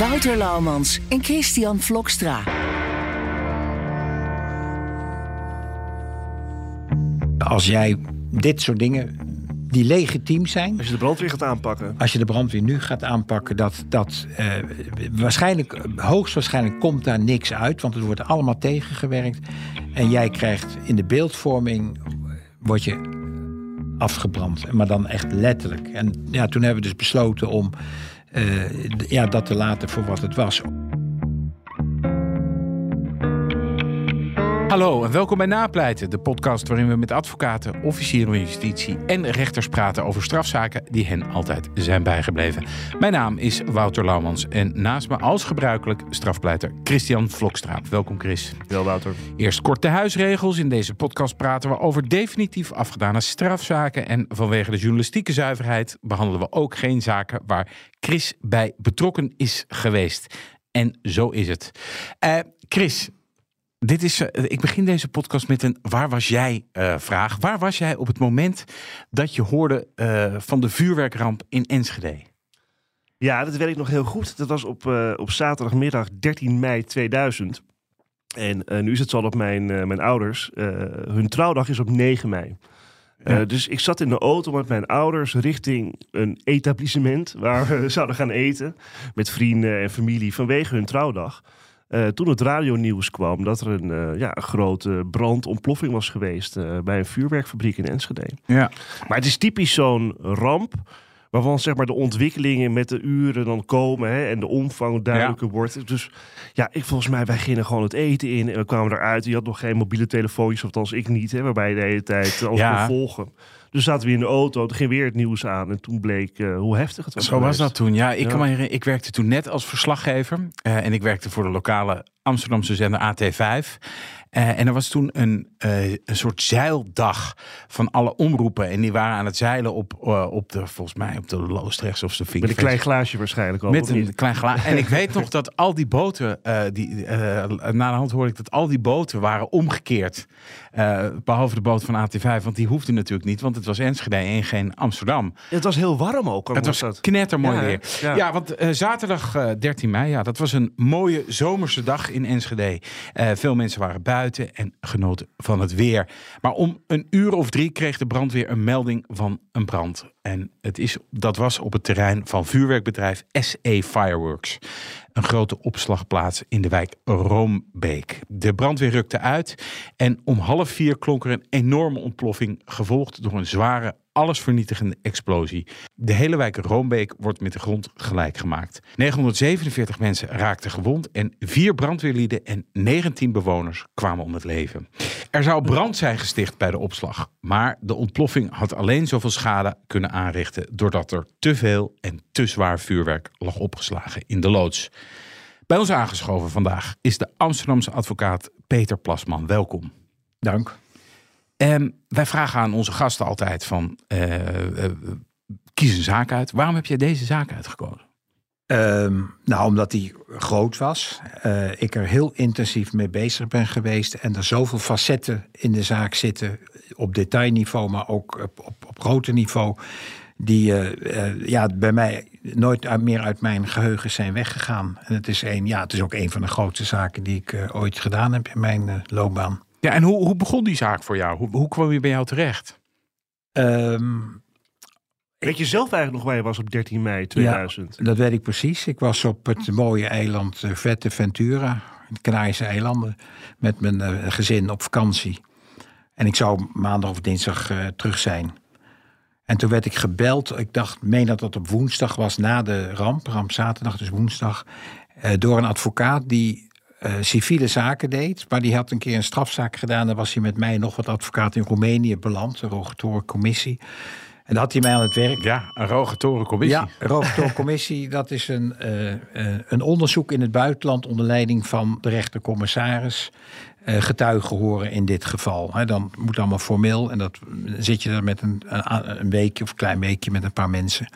Wouter Laumans en Christian Vlokstra. Als jij dit soort dingen die legitiem zijn. Als je de brandweer gaat aanpakken. Als je de brandweer nu gaat aanpakken, dat, dat uh, waarschijnlijk, hoogstwaarschijnlijk komt daar niks uit, want het wordt allemaal tegengewerkt. En jij krijgt in de beeldvorming, word je afgebrand, maar dan echt letterlijk. En ja, toen hebben we dus besloten om ja, dat te laten voor wat het was. Hallo en welkom bij Napleiten, de podcast waarin we met advocaten, officieren van justitie en rechters praten over strafzaken die hen altijd zijn bijgebleven. Mijn naam is Wouter Laumans en naast me als gebruikelijk strafpleiter Christian Vlokstra. Welkom Chris. Wel Wouter. Eerst kort de huisregels. In deze podcast praten we over definitief afgedane strafzaken en vanwege de journalistieke zuiverheid behandelen we ook geen zaken waar Chris bij betrokken is geweest. En zo is het. Uh, Chris, dit is, uh, ik begin deze podcast met een waar was jij uh, vraag. Waar was jij op het moment dat je hoorde uh, van de vuurwerkramp in Enschede? Ja, dat weet ik nog heel goed. Dat was op, op zaterdagmiddag 13 mei 2000. En nu is het zo dat mijn, mijn ouders, hun trouwdag is op 9 mei. Ja. dus ik zat in de auto met mijn ouders richting een etablissement waar we zouden gaan eten. Met vrienden en familie vanwege hun trouwdag. Uh, toen het radionieuws kwam dat er een, uh, ja, een grote brandontploffing was geweest uh, bij een vuurwerkfabriek in Enschede. Ja. Maar het is typisch zo'n ramp waarvan zeg maar de ontwikkelingen met de uren dan komen hè, en de omvang duidelijker ja. wordt. Dus ja, ik volgens mij, wij gingen gewoon het eten in en we kwamen eruit. Je had nog geen mobiele telefoontjes, of althans ik niet, hè, waarbij je de hele tijd alles ja. kon volgen. Dus zaten we in de auto, toen ging weer het nieuws aan en toen bleek uh, hoe heftig het was. Zo geweest. was dat toen, ja. Ik, ja. Kan herinneren, ik werkte toen net als verslaggever uh, en ik werkte voor de lokale Amsterdamse zender AT5. Uh, en er was toen een, uh, een soort zeildag van alle omroepen. En die waren aan het zeilen op, uh, op de, volgens mij, op de Loostrechts of de Vink. Met een klein glaasje waarschijnlijk al. Met een klein glaasje. en ik weet nog dat al die boten, die, na de hand hoorde ik dat al die boten waren omgekeerd. behalve de boot van AT5, want die hoefde natuurlijk niet, want het was Enschede en geen Amsterdam. Ja, het was heel warm ook. Het was dat. knettermooi ja, weer. Ja, ja want zaterdag 13 mei, ja, dat was een mooie zomerse dag in Enschede. veel mensen waren buiten en genoten van het weer. Maar om een uur of drie kreeg de brandweer een melding van een brand. En het is, dat was op het terrein van vuurwerkbedrijf SE Fireworks. Een grote opslagplaats in de wijk Roombeek. De brandweer rukte uit en om half vier klonk er een enorme ontploffing, gevolgd door een zware allesvernietigende explosie. De hele wijk Roombeek wordt met de grond gelijk gemaakt. 947 mensen raakten gewond en vier brandweerlieden en 19 bewoners kwamen om het leven. Er zou brand zijn gesticht bij de opslag, maar de ontploffing had alleen zoveel schade kunnen aanrichten doordat er te veel en te zwaar vuurwerk lag opgeslagen in de loods. Bij ons aangeschoven vandaag is de Amsterdamse advocaat Peter Plasman. Welkom. Dank. Um, wij vragen aan onze gasten altijd van, uh, uh, kies een zaak uit. Waarom heb jij deze zaak uitgekozen? Um, nou, omdat die groot was. Uh, ik er heel intensief mee bezig ben geweest. En er zoveel facetten in de zaak zitten. Op detailniveau, maar ook op, op, op groter niveau. Die ja, bij mij nooit meer uit mijn geheugen zijn weggegaan. En het is, een, ja, het is ook een van de grootste zaken die ik ooit gedaan heb in mijn loopbaan. Ja, en hoe, hoe begon die zaak voor jou? Hoe, hoe kwam je bij jou terecht? Um, weet je zelf eigenlijk nog waar je was op 13 mei 2000? Ja, dat weet ik precies. Ik was op het mooie eiland Vette Ventura, in de Canarische eilanden, met mijn uh, gezin op vakantie. En ik zou maandag of dinsdag uh, terug zijn. En toen werd ik gebeld. Ik dacht, meen dat dat op woensdag was na de ramp, ramp zaterdag, dus woensdag, uh, door een advocaat die uh, civiele zaken deed. Maar die had een keer een strafzaak gedaan. Dan was hij met mij nog wat advocaat in Roemenië beland, de commissie. En dat had hij mij aan het werk. Ja, een Rogatorencommissie. Ja, Rogatorencommissie. dat is een, uh, een onderzoek in het buitenland onder leiding van de rechtercommissaris. Getuigen horen in dit geval. He, dan moet allemaal formeel. En dat zit je er met een, een, een weekje of een klein weekje met een paar mensen.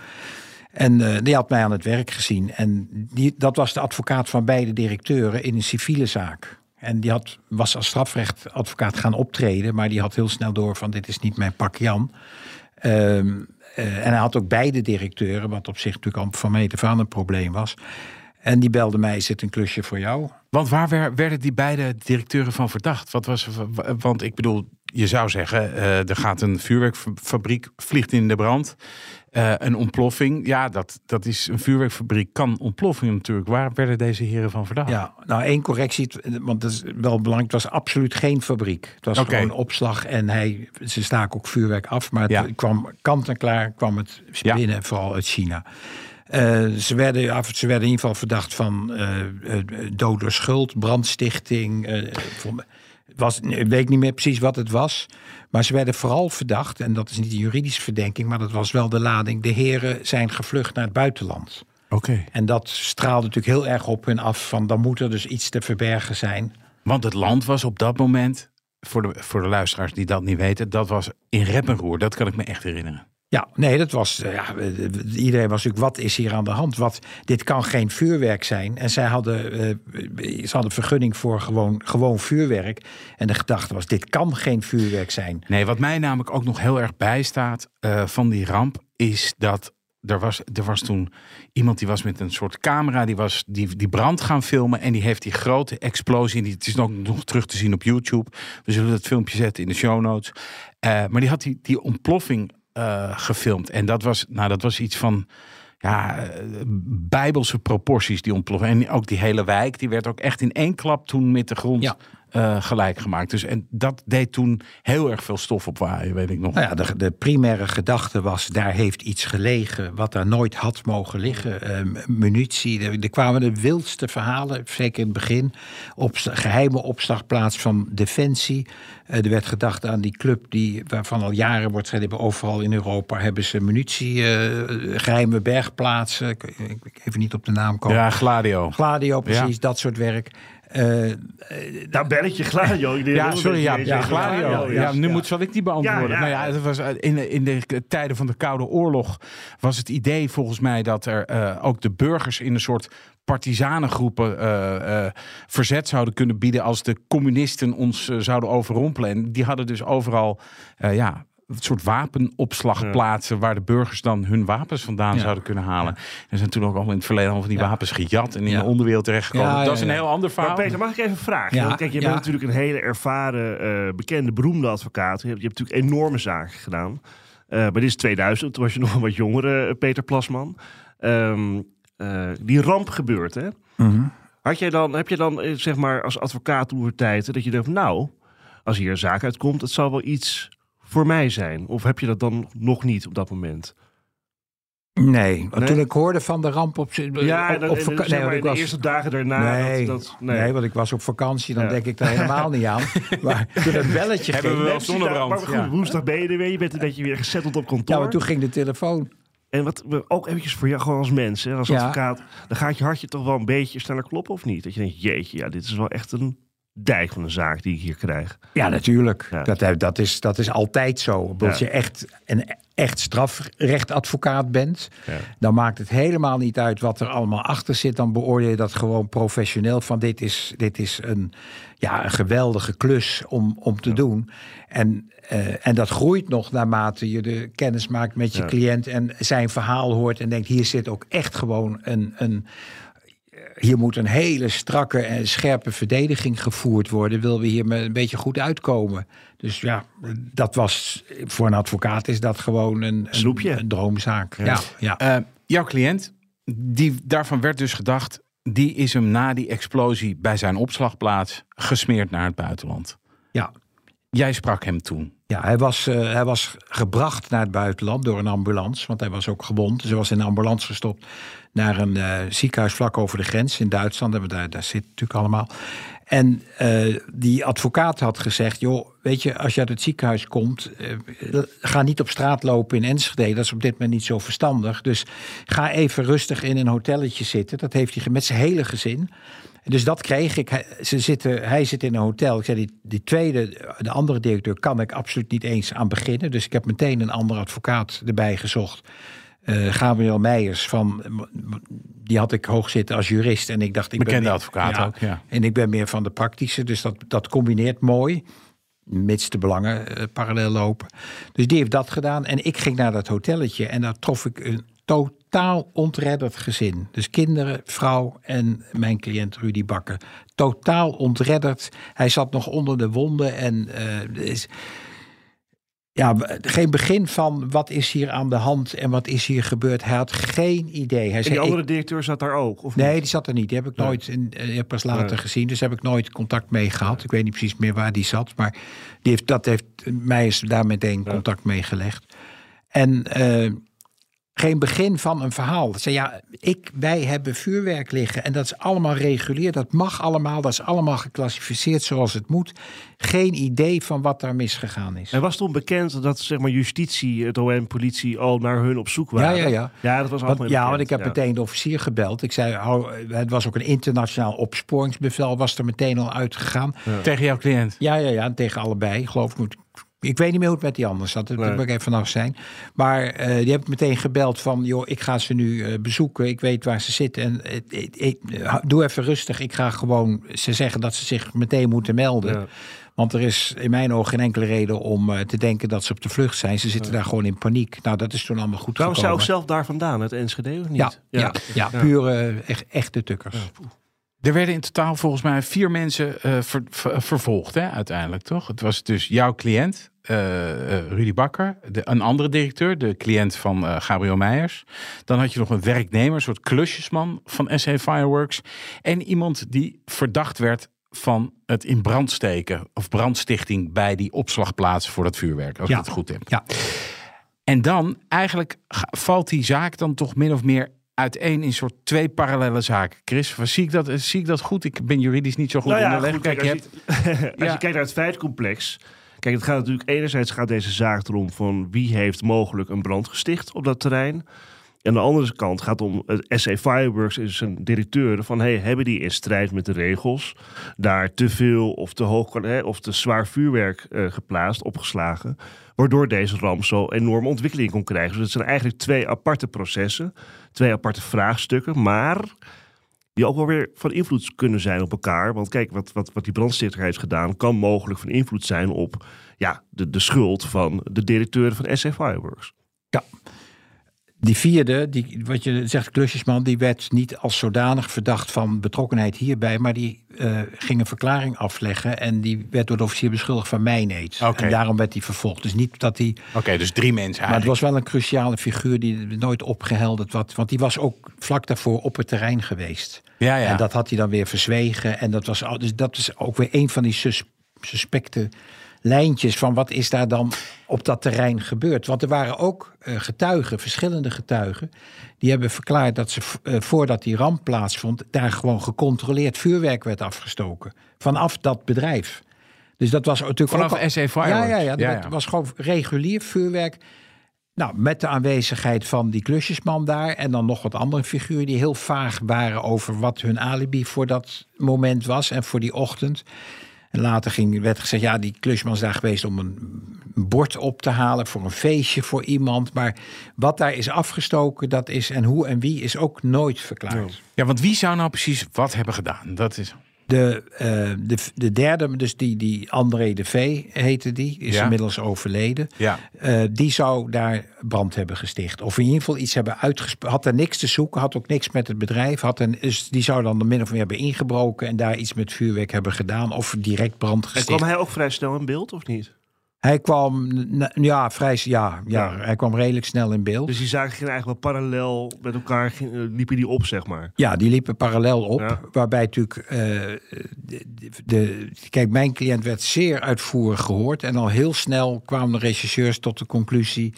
En uh, die had mij aan het werk gezien. En die, dat was de advocaat van beide directeuren in een civiele zaak. En die had, was als strafrechtadvocaat gaan optreden, maar die had heel snel door van dit is niet mijn pak Jan. Um, uh, en hij had ook beide directeuren, wat op zich natuurlijk al van meet af een probleem was. En die belde mij, zit een klusje voor jou? Want waar werden die beide directeuren van verdacht? Wat was, want ik bedoel, je zou zeggen, uh, er gaat een vuurwerkfabriek, vliegt in de brand. Uh, een ontploffing, ja, dat, dat is een vuurwerkfabriek, kan ontploffing natuurlijk. Waar werden deze heren van verdacht? Ja, nou één correctie, want dat is wel belangrijk. Het was absoluut geen fabriek. Het was okay. gewoon opslag en hij, ze staken ook vuurwerk af. Maar het ja. kwam kant en klaar, kwam het binnen, ja. vooral uit China. Uh, ze, werden, ze werden in ieder geval verdacht van uh, dood door schuld, brandstichting. was, ik weet niet meer precies wat het was. Maar ze werden vooral verdacht, en dat is niet een juridische verdenking, maar dat was wel de lading. De heren zijn gevlucht naar het buitenland. Oké. Okay. En dat straalde natuurlijk heel erg op hun af van dan moet er dus iets te verbergen zijn. Want het land was op dat moment, voor de, voor de luisteraars die dat niet weten, dat was in rep en roer. Dat kan ik me echt herinneren. Ja, nee, dat was. Ja, iedereen was natuurlijk. Wat is hier aan de hand? Wat, dit kan geen vuurwerk zijn. En zij hadden, uh, ze hadden vergunning voor gewoon, gewoon vuurwerk. En de gedachte was: dit kan geen vuurwerk zijn. Nee, wat mij namelijk ook nog heel erg bijstaat uh, van die ramp, is dat. Er was, er was toen iemand die was met een soort camera, die was die, die brand gaan filmen. En die heeft die grote explosie. Die, het is nog, nog terug te zien op YouTube. We zullen dat filmpje zetten in de show notes. Maar die had die, die ontploffing uh, gefilmd. En dat was, nou, dat was iets van ja, bijbelse proporties die ontploffen. En ook die hele wijk, die werd ook echt in één klap toen met de grond. Uh, gelijk gemaakt. Dus en dat deed toen heel erg veel stof op waaien, weet ik nog. Nou ja, de, de primaire gedachte was, daar heeft iets gelegen wat daar nooit had mogen liggen. Uh, munitie, er, er, kwamen de wildste verhalen, zeker in het begin, op geheime opslagplaats van Defensie. Uh, er werd gedacht aan die club die, waarvan al jaren wordt gezegd, overal in Europa hebben ze munitie, geheime bergplaatsen. Ik, ik, even niet op de naam komen. Ja, Gladio. Gladio, precies, ja. dat soort werk. Uh, nou, belletje Gladio. Ja, sorry, ja, ja, Gladio. Ja, nu moet, zal ik die beantwoorden. Nou ja, het was in, in de tijden van de Koude Oorlog was het idee volgens mij dat er ook de burgers in een soort partisanengroepen uh, uh, verzet zouden kunnen bieden als de communisten ons uh, zouden overrompelen. En die hadden dus overal ja, soort wapenopslagplaatsen ja. waar de burgers dan hun wapens vandaan ja. zouden kunnen halen. Er zijn toen ook al in het verleden al van die wapens gejat en in de onderwereld terechtgekomen. dat is een heel ander verhaal. Maar Peter, mag ik even vragen? Want kijk, je bent natuurlijk een hele ervaren, uh, bekende, beroemde advocaat. Je hebt, je hebt natuurlijk enorme zaken gedaan. Uh, maar dit is 2000, toen was je nog een wat jongere Peter Plasman. Um, uh, die ramp gebeurt, hè? -hmm. Had jij dan, heb je dan, zeg maar, als advocaat toen tijd dat je denkt, nou, als hier een zaak uitkomt, het zal wel iets voor mij zijn? Of heb je dat dan nog niet op dat moment? Nee, nee? toen ik hoorde van de ramp op, ja, op, op vakantie. Nee, de was, eerste dagen daarna. Nee, dat, dat, nee. nee. want ik was op vakantie, dan ja. denk ik daar helemaal niet aan. Maar toen een belletje ging. Hebben we wel zonnebrand. Maar goed, ja. woensdag ben je er weer, je bent een beetje weer gezetteld op kantoor. Ja, maar toen ging de telefoon. En wat ook eventjes voor jou, gewoon als mens, hè, als advocaat, dan gaat je hartje toch wel een beetje sneller kloppen of niet? Dat je denkt, jeetje, ja, dit is wel echt een dijk van een zaak die ik hier krijg. Ja, natuurlijk. Ja. Dat, dat, is, dat is altijd zo. Als ja. je echt een echt strafrechtadvocaat bent, ja. dan maakt het helemaal niet uit wat er allemaal achter zit. Dan beoordeel je dat gewoon professioneel. Van dit is, dit is een, ja, een geweldige klus om, om te doen. En, uh, en dat groeit nog naarmate je de kennis maakt met je cliënt en zijn verhaal hoort en denkt: hier zit ook echt gewoon een. een hier moet een hele strakke en scherpe verdediging gevoerd worden. Willen we hier een beetje goed uitkomen? Dus ja, dat was voor een advocaat is dat gewoon een, een, een droomzaak. Ja. ja, ja. Uh, jouw cliënt, die, daarvan werd dus gedacht, die is hem na die explosie bij zijn opslagplaats gesmeerd naar het buitenland. Ja. Jij sprak hem toen. Ja, hij was, uh, hij was gebracht naar het buitenland door een ambulance, want hij was ook gewond. Dus hij was in een ambulance gestopt naar een uh, ziekenhuis vlak over de grens in Duitsland. Daar, daar zit natuurlijk allemaal. En uh, die advocaat had gezegd: joh, weet je, als je uit het ziekenhuis komt, ga niet op straat lopen in Enschede. Dat is op dit moment niet zo verstandig. Dus ga even rustig in een hotelletje zitten. Dat heeft hij met zijn hele gezin. Dus dat kreeg ik. Ze zitten, hij zit in een hotel. Ik zei, die, die tweede, de andere directeur, kan ik absoluut niet eens aan beginnen. Dus ik heb meteen een andere advocaat erbij gezocht. Uh, Gabriel Meijers, van, die had ik hoog zitten als jurist. En ik dacht, ik Bekende ben meer, advocaat ook, ja. En ik ben meer van de praktische, dus dat, dat combineert mooi. Mits de belangen uh, parallel lopen. Dus die heeft dat gedaan. En ik ging naar dat hotelletje en daar trof ik een totaal ontredderd gezin. Dus kinderen, vrouw en mijn cliënt Rudy Bakker. Totaal ontredderd. Hij zat nog onder de wonden en uh, is, ja, geen begin van wat is hier aan de hand en wat is hier gebeurd. Hij had geen idee. Hij en die andere directeur zat daar ook? Of nee, niet? die zat er niet. Die heb ik nooit, in, uh, pas later nee. gezien. Dus heb ik nooit contact mee gehad. Ik weet niet precies meer waar die zat. Maar die heeft, dat heeft mij is daar meteen contact mee gelegd. En uh, geen begin van een verhaal. Zei ja, ik, wij hebben vuurwerk liggen en dat is allemaal regulier. Dat mag allemaal, dat is allemaal geclassificeerd zoals het moet. Geen idee van wat daar misgegaan is. En was toen bekend dat zeg maar, justitie, het OM, politie al naar hun op zoek waren? Ja, ja, ja. Ja, dat was allemaal want, Ja, want ik heb ja. meteen de officier gebeld. Ik zei, oh, het was ook een internationaal opsporingsbevel, was er meteen al uitgegaan. Ja. Tegen jouw cliënt? Ja, ja, ja, tegen allebei, geloof ik. Ik weet niet meer hoe het met die anders zat. Daar nee. moet ik even vanaf zijn. Maar uh, die heb ik meteen gebeld van... joh, ik ga ze nu uh, bezoeken. Ik weet waar ze zitten. En ik, ik, doe even rustig. Ik ga gewoon ze zeggen dat ze zich meteen moeten melden. Ja. Want er is in mijn ogen geen enkele reden om te denken dat ze op de vlucht zijn. Ze zitten ja. daar gewoon in paniek. Nou, dat is toen allemaal goed Trouwens, zij ook zelf daar vandaan, het Enschede of niet? Ja, ja, ja, ja, ja. pure, echt, echte tukkers. Er werden in totaal volgens mij vier mensen uh, ver, ver, vervolgd, hè, uiteindelijk, toch? Het was dus jouw cliënt, uh, uh, Rudy Bakker, de, een andere directeur, de cliënt van uh, Gabriel Meijers. Dan had je nog een werknemer, een soort klusjesman van SC Fireworks. En iemand die verdacht werd van het in brand steken of brandstichting bij die opslagplaats voor dat vuurwerk, als ja. ik het goed heb. Ja. En dan eigenlijk valt die zaak dan toch min of meer uiteen in soort twee parallele zaken. Chris, zie ik dat, zie ik dat goed? Ik ben juridisch niet zo goed nou ja, onderlegd. Kijk, als, je, hebt, als ja. je kijkt naar het feitcomplex... Kijk, het gaat natuurlijk enerzijds gaat deze zaak erom van wie heeft mogelijk een brand gesticht op dat terrein. En aan de andere kant gaat het om het SA Fireworks en zijn directeuren van hey, hebben die in strijd met de regels daar te veel of te hoog of te zwaar vuurwerk uh, geplaatst, opgeslagen, waardoor deze ramp zo enorme ontwikkeling kon krijgen. Dus het zijn eigenlijk twee aparte processen, twee aparte vraagstukken, maar die ook wel weer van invloed kunnen zijn op elkaar. Want kijk, wat, wat, wat die brandstichter heeft gedaan, kan mogelijk van invloed zijn op ja, de, de schuld van de directeuren van SA Fireworks. Ja. Die vierde, die, wat je zegt, klusjesman, die werd niet als zodanig verdacht van betrokkenheid hierbij, maar die uh, ging een verklaring afleggen en die werd door de officier beschuldigd van mijneet. Okay. En daarom werd hij vervolgd. Dus niet dat hij. Oké, okay, dus drie mensen. Eigenlijk. Maar het was wel een cruciale figuur die nooit opgehelderd was, want die was ook vlak daarvoor op het terrein geweest. Ja, ja. En dat had hij dan weer verzwegen. En dat was, dus dat is ook weer een van die sus, suspecte lijntjes van wat is daar dan op dat terrein gebeurd. Want er waren ook uh, getuigen, verschillende getuigen, die hebben verklaard dat ze uh, voordat die ramp plaatsvond, daar gewoon gecontroleerd vuurwerk werd afgestoken. Vanaf dat bedrijf. Dus dat was natuurlijk Vanaf ook al, SC Fireworks? Ja, ja, ja, ja, ja. was gewoon regulier vuurwerk. Nou, met de aanwezigheid van die klusjesman daar en dan nog wat andere figuren die heel vaag waren over wat hun alibi voor dat moment was en voor die ochtend. En later ging, werd gezegd, ja, die klusman is daar geweest om een bord op te halen voor een feestje voor iemand. Maar wat daar is afgestoken, dat is en hoe en wie is ook nooit verklaard. Ja, want wie zou nou precies wat hebben gedaan? Dat is... De, uh, de, de derde, dus die, die André de V heette die, is Ja. inmiddels overleden. Ja. Uh, die zou daar brand hebben gesticht. Of in ieder geval iets hebben uitgesproken. Had er niks te zoeken, had ook niks met het bedrijf. Had een, dus die zou dan min of meer hebben ingebroken en daar iets met vuurwerk hebben gedaan. Of direct brand En gesticht. kwam hij ook vrij snel in beeld, of niet? Hij kwam, ja, vrij, ja, ja, Ja. hij kwam redelijk snel in beeld. Dus die zaken gingen eigenlijk wel parallel met elkaar, eh, liepen die op, zeg maar. Ja, die liepen parallel op. Ja. Waarbij natuurlijk. eh, de, de, kijk, mijn cliënt werd zeer uitvoerig gehoord. En al heel snel kwamen de rechercheurs tot de conclusie.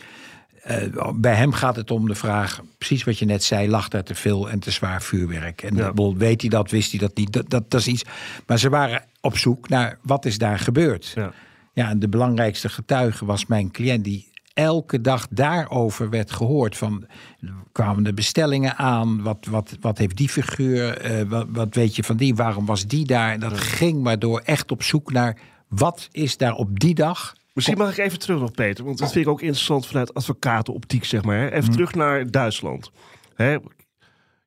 eh, bij hem gaat het om de vraag, precies wat je net zei, lag daar te veel en te zwaar vuurwerk. En Ja. weet hij dat, wist hij dat niet, dat, dat, dat is iets. Maar ze waren op zoek naar wat is daar gebeurd. Ja. Ja, en de belangrijkste getuige was mijn cliënt die elke dag daarover werd gehoord. Van kwamen de bestellingen aan? Wat, wat, wat heeft die figuur? Uh, wat, wat weet je van die? Waarom was die daar? Dat ging maar door echt op zoek naar wat is daar op die dag. Misschien mag ik even terug nog, Peter. Want dat vind ik ook interessant vanuit advocatenoptiek, zeg maar. Even terug naar Duitsland. Hè,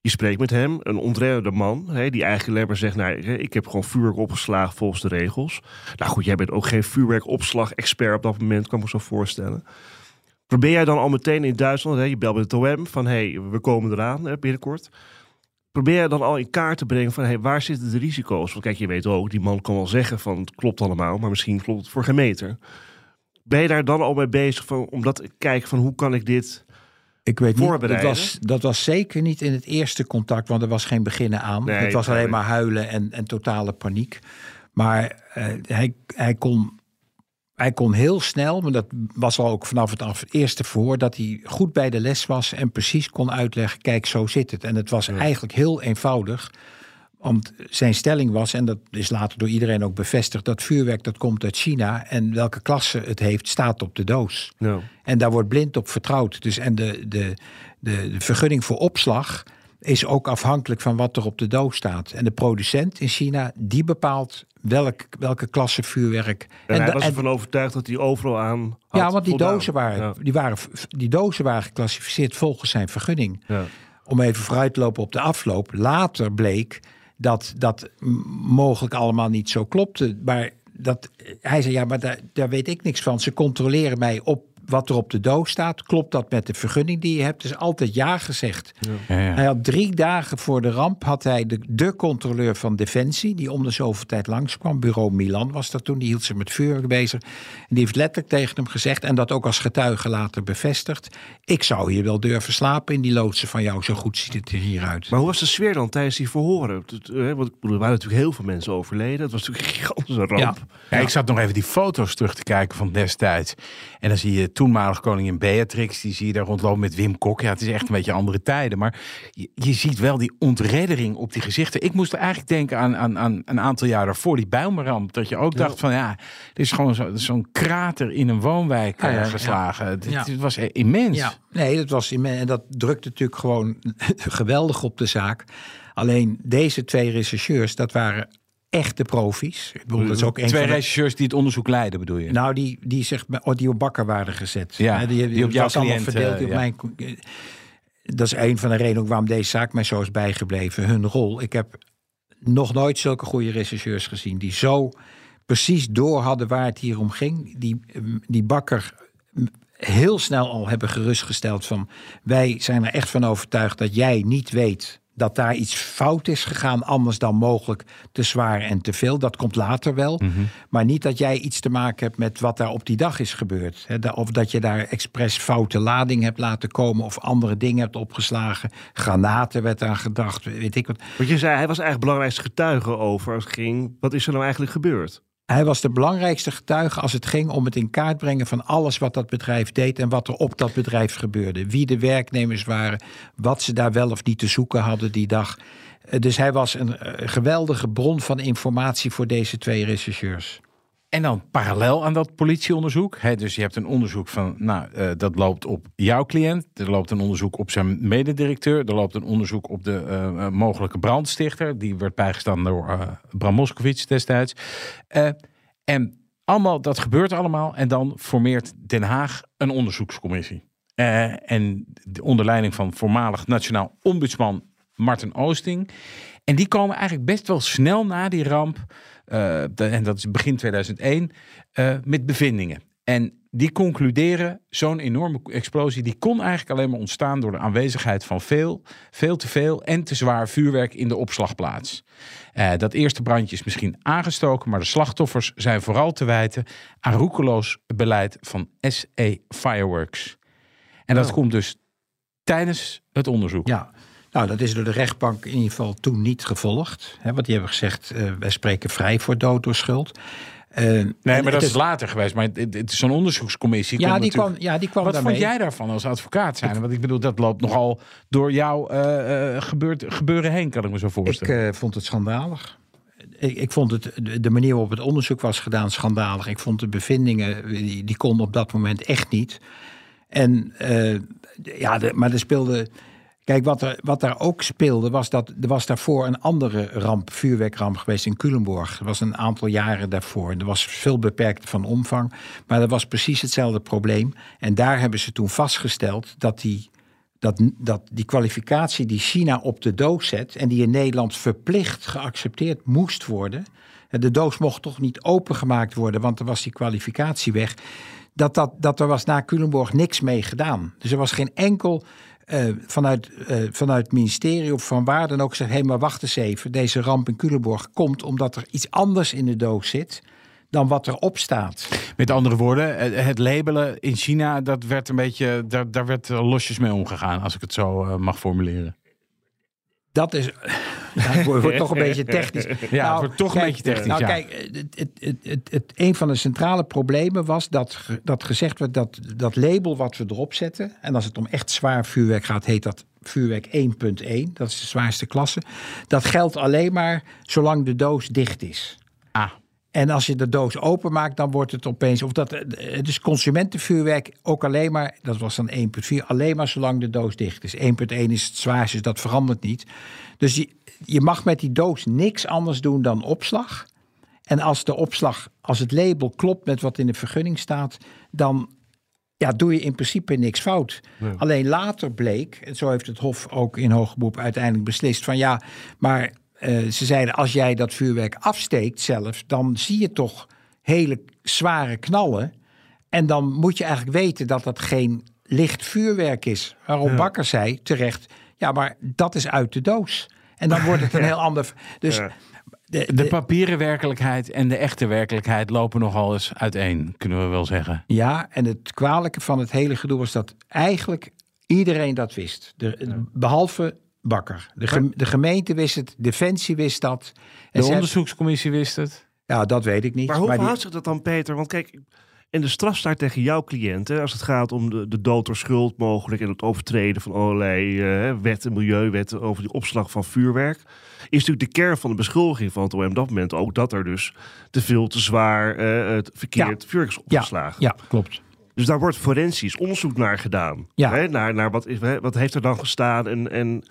je spreekt met hem, een ontredde man, hè, die eigenlijk alleen maar zegt: nou, Ik heb gewoon vuurwerk opgeslagen volgens de regels. Nou goed, jij bent ook geen vuurwerkopslag-expert op dat moment, kan ik me zo voorstellen. Probeer jij dan al meteen in Duitsland, hè, je belt met het OM van: hey, we komen eraan hè, binnenkort. Probeer je dan al in kaart te brengen van: hey, waar zitten de risico's? Want kijk, je weet ook, die man kan wel zeggen: van het klopt allemaal, maar misschien klopt het voor geen meter. Ben je daar dan al mee bezig van, om dat te kijken van hoe kan ik dit ik weet niet, dat was, dat was zeker niet in het eerste contact, want er was geen beginnen aan. het was alleen maar huilen en, en totale paniek. Maar uh, hij, hij, kon, hij kon heel snel, maar dat was al ook vanaf het eerste voor, dat hij goed bij de les was en precies kon uitleggen: kijk, zo zit het. En het was eigenlijk heel eenvoudig. Want zijn stelling was, en dat is later door iedereen ook bevestigd, dat vuurwerk dat komt uit China en welke klasse het heeft, staat op de doos. En daar wordt blind op vertrouwd. Dus en de, de, de, de, vergunning voor opslag is ook afhankelijk van wat er op de doos staat. En de producent in China, die bepaalt welk, welke klasse vuurwerk. En, en hij was ervan overtuigd dat hij overal aan had Ja, want die dozen, waren, die, waren, die dozen waren geclassificeerd volgens zijn vergunning. Ja. Om even vooruit te lopen op de afloop. Later bleek dat dat mogelijk allemaal niet zo klopte. Maar dat, hij zei, ja, maar daar, daar weet ik niks van. Ze controleren mij op wat er op de doos staat. Klopt dat met de vergunning die je hebt? Dus altijd ja gezegd. Ja. Ja, ja. Hij had drie dagen voor de ramp had hij de, de controleur van Defensie, die om de zoveel tijd langskwam. Bureau Milan was dat toen. Die hield zich met vuurwerk bezig. En die heeft letterlijk tegen hem gezegd, en dat ook als getuige later bevestigd. Ik zou hier wel durven slapen in die loodsen van jou. Zo goed ziet het er hier uit. Maar hoe was de sfeer dan tijdens die verhoren? Eh, want er waren natuurlijk heel veel mensen overleden. Het was natuurlijk een gigantische ramp. Ja. ik zat nog even die foto's terug te kijken van destijds. En dan zie je toenmalig koningin Beatrix, die zie je daar rondlopen met Wim Kok. Ja, het is echt een beetje andere tijden. Maar je, je ziet wel die ontreddering op die gezichten. Ik moest eigenlijk denken aan, aan, aan een aantal jaar daarvoor, die Bijlmerramp. Dat je ook dacht van ja, dit is gewoon zo'n zo krater in een woonwijk ja, geslagen. Het, was immens. Ja. Nee, dat was immens. En dat drukte natuurlijk gewoon geweldig op de zaak. Alleen deze twee rechercheurs, dat waren echte profies. Ik bedoel, dat is ook een Twee regisseurs die het onderzoek leiden, bedoel je? Nou, die, die, zeg, die op bakker waren gezet. Ja, die, die, op jouw cliënt, verdeeld uh, op mijn... Dat is een van de redenen waarom deze zaak mij zo is bijgebleven. Hun rol. Ik heb nog nooit zulke goede rechercheurs gezien... die zo precies door hadden waar het hier om ging. Die, die bakker heel snel al hebben gerustgesteld van... wij zijn er echt van overtuigd dat jij niet weet dat daar iets fout is gegaan, anders dan mogelijk te zwaar en te veel. Dat komt later wel. Mhm. Maar niet dat jij iets te maken hebt met wat daar op die dag is gebeurd. Of dat je daar expres foute lading hebt laten komen of andere dingen hebt opgeslagen. Granaten werd aan gedacht, weet ik wat. Want je zei, hij was eigenlijk belangrijkste getuige over als het ging. Wat is er nou eigenlijk gebeurd? Hij was de belangrijkste getuige als het ging om het in kaart brengen van alles wat dat bedrijf deed en wat er op dat bedrijf gebeurde. Wie de werknemers waren, wat ze daar wel of niet te zoeken hadden die dag. Eh, dus hij was een eh, geweldige bron van informatie voor deze twee rechercheurs. En dan parallel aan dat politieonderzoek. Hè, dus je hebt een onderzoek van, nou, uh, dat loopt op jouw cliënt. Er loopt een onderzoek op zijn mededirecteur. Er loopt een onderzoek op de uh, mogelijke brandstichter. Die werd bijgestaan door Bram Moskowitz destijds. en allemaal, dat gebeurt allemaal. En dan formeert Den Haag een onderzoekscommissie. en onder leiding van voormalig nationaal ombudsman Martin Oosting. En die komen eigenlijk best wel snel na die ramp uh, en dat is begin 2001, uh, eh, met bevindingen. En die concluderen, zo'n enorme explosie, die kon eigenlijk alleen maar ontstaan door de aanwezigheid van veel, veel te veel en te zwaar vuurwerk in de opslagplaats. Uh, dat eerste brandje is misschien aangestoken, maar de slachtoffers zijn vooral te wijten aan roekeloos beleid van SE Fireworks. En dat oh. komt dus tijdens het onderzoek. Ja, nou, dat is door de rechtbank in ieder geval toen niet gevolgd. Hè, want die hebben gezegd, uh, wij spreken vrij voor dood door schuld. Uh, nee, maar dat is later geweest. Maar het, is zo'n onderzoekscommissie. Ja, die kwam, ja, die kwam Wat daarmee. vond jij daarvan als advocaat zijn? Want ik bedoel, dat loopt nogal door jouw uh, gebeurt, gebeuren heen, kan ik me zo voorstellen. Ik vond het schandalig. ik, ik vond het, de manier waarop het onderzoek was gedaan schandalig. Ik vond de bevindingen, die, die konden op dat moment echt niet. En ja, de, maar er speelde. Kijk, wat er, wat daar ook speelde, was dat er was daarvoor een andere ramp, vuurwerkramp geweest in Culemborg. Dat was een aantal jaren daarvoor. Er was veel beperkt van omvang, maar dat was precies hetzelfde probleem. En daar hebben ze toen vastgesteld dat die dat, dat die kwalificatie die China op de doos zet en die in Nederland verplicht geaccepteerd moest worden. De doos mocht toch niet opengemaakt worden, want er was die kwalificatie weg. Dat, dat, dat er was na Culemborg niks mee gedaan. Dus er was geen enkel uh, vanuit, uh, vanuit het ministerie of van waar dan ook zegt: hé, hey, maar wacht eens even. Deze ramp in Culemborg komt omdat er iets anders in de doos zit dan wat erop staat. Met andere woorden, het labelen in China, dat werd een beetje, daar, daar werd losjes mee omgegaan, als ik het zo mag formuleren. Dat is. Ja, het wordt toch een beetje technisch. Ja, nou, het wordt toch kijk, een beetje technisch. Nou, ja. kijk, het, het, het, het, een van de centrale problemen was dat, dat gezegd werd dat dat label wat we erop zetten. En als het om echt zwaar vuurwerk gaat, heet dat vuurwerk 1.1. Dat is de zwaarste klasse. Dat geldt alleen maar zolang de doos dicht is. Ah. En als je de doos openmaakt, dan wordt het opeens. Of dat, het is consumentenvuurwerk ook alleen maar. Dat was dan 1,4. Alleen maar zolang de doos dicht is. 1,1 is het zwaarste, dus dat verandert niet. Dus je, je mag met die doos niks anders doen dan opslag. En als de opslag, als het label klopt met wat in de vergunning staat, dan ja, doe je in principe niks fout. Nee. Alleen later bleek, en zo heeft het Hof ook in hoger beroep uiteindelijk beslist, van ja, maar uh, ze zeiden als jij dat vuurwerk afsteekt zelf, dan zie je toch hele zware knallen. En dan moet je eigenlijk weten dat dat geen licht vuurwerk is. Waarop Ja. Bakker zei terecht, ja, maar dat is uit de doos. En dan wordt het een heel ander. Dus Ja. de, De de- papieren werkelijkheid en de echte werkelijkheid lopen nogal eens uiteen, kunnen we wel zeggen. ja, en het kwalijke van het hele gedoe was dat eigenlijk iedereen dat wist. De, Behalve Bakker. De, gem- de gemeente wist het, Defensie wist dat. En De onderzoekscommissie wist het. Ja, dat weet ik niet. Maar hoe die- verhoudt zich dat dan, Peter? Want kijk, en de straf staat tegen jouw cliënten als het gaat om de, de dood door schuld mogelijk en het overtreden van allerlei eh, wetten, milieuwetten over die opslag van vuurwerk. Is natuurlijk de kern van de beschuldiging van het OM op dat moment ook dat er dus te veel, te zwaar, eh, het verkeerd vuurwerk is opgeslagen. Ja, klopt. Dus daar wordt forensisch onderzoek naar gedaan. Ja. Hè, naar naar wat, is, hè, wat heeft er dan gestaan. En, en,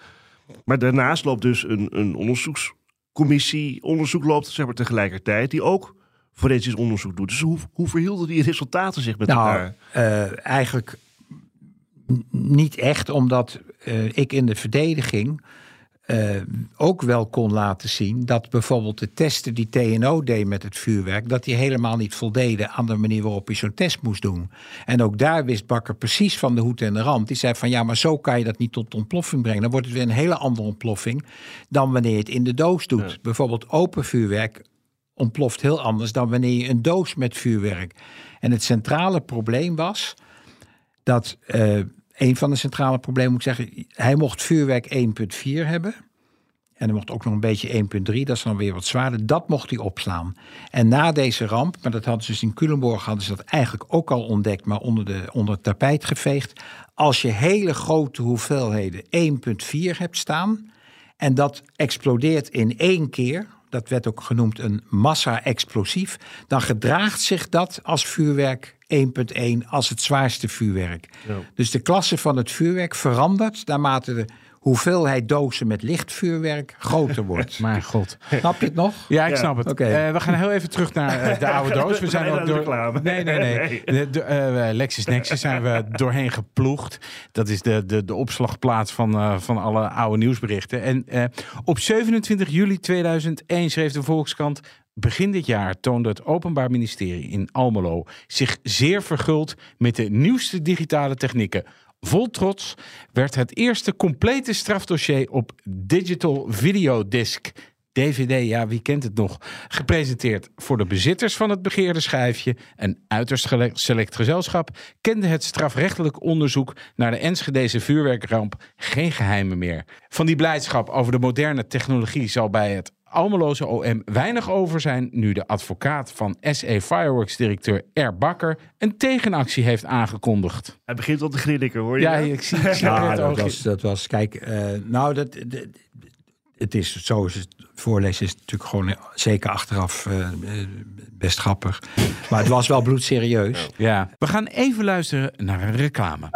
maar daarnaast loopt dus een, een onderzoekscommissie. Onderzoek loopt zeg maar, tegelijkertijd. Die ook forensisch onderzoek doet. Dus hoe, hoe verhielden die resultaten zich met Nou, elkaar? eh, eigenlijk niet echt, omdat eh, ik in de verdediging eh, ook wel kon laten zien dat bijvoorbeeld de testen die TNO deed met het vuurwerk, dat die helemaal niet voldeden aan de manier waarop je zo'n test moest doen. En ook daar wist Bakker precies van de hoed en de rand. Die zei van ja, maar zo kan je dat niet tot ontploffing brengen. Dan wordt het weer een hele andere ontploffing dan wanneer je het in de doos doet. Ja. Bijvoorbeeld open vuurwerk ontploft heel anders dan wanneer je een doos met vuurwerk. En het centrale probleem was dat eh, een van de centrale problemen moet ik zeggen, hij mocht vuurwerk 1.4 hebben. En hij mocht ook nog een beetje 1.3, dat is dan weer wat zwaarder. Dat mocht hij opslaan. En na deze ramp, maar dat hadden ze dus in Culemborg hadden ze dat eigenlijk ook al ontdekt, maar onder, de, onder het tapijt geveegd. Als je hele grote hoeveelheden 1.4 hebt staan en dat explodeert in één keer, dat werd ook genoemd een massa-explosief, dan gedraagt zich dat als vuurwerk 1.1 als het zwaarste vuurwerk. Ja. Dus de klasse van het vuurwerk verandert naarmate de hoeveelheid dozen met licht vuurwerk groter wordt. Mijn god. Snap je het nog? Ja, ik Ja. snap het. Eh, we gaan heel even terug naar eh, de oude doos. We zijn ook door... Nee, nee, nee. De, de, eh, LexisNexis zijn we doorheen geploegd. Dat is de, de, de opslagplaats van, eh, van alle oude nieuwsberichten. En eh, op 27 juli 2001 schreef de Volkskrant... Begin dit jaar toonde het Openbaar Ministerie in Almelo zich zeer verguld met de nieuwste digitale technieken. Vol trots werd het eerste complete strafdossier op Digital Videodisc DVD, ja, wie kent het nog? Gepresenteerd voor de bezitters van het begeerde schijfje. Een uiterst select gezelschap kende het strafrechtelijk onderzoek naar de Enschedeze vuurwerkramp geen geheimen meer. Van die blijdschap over de moderne technologie zal bij het Almeloze OM weinig over zijn nu de advocaat van SE Fireworks directeur R. Bakker een tegenactie heeft aangekondigd. Hij begint al te grinniken, hoor je? Ja, dat? ik zie, ik zie Ja, het dat oogje. was, dat was, kijk, eh, nou, dat, dat- het is zo is het voorlezen is natuurlijk gewoon zeker achteraf uh, best grappig. Maar het was wel bloedserieus. Ja. We gaan even luisteren naar een reclame.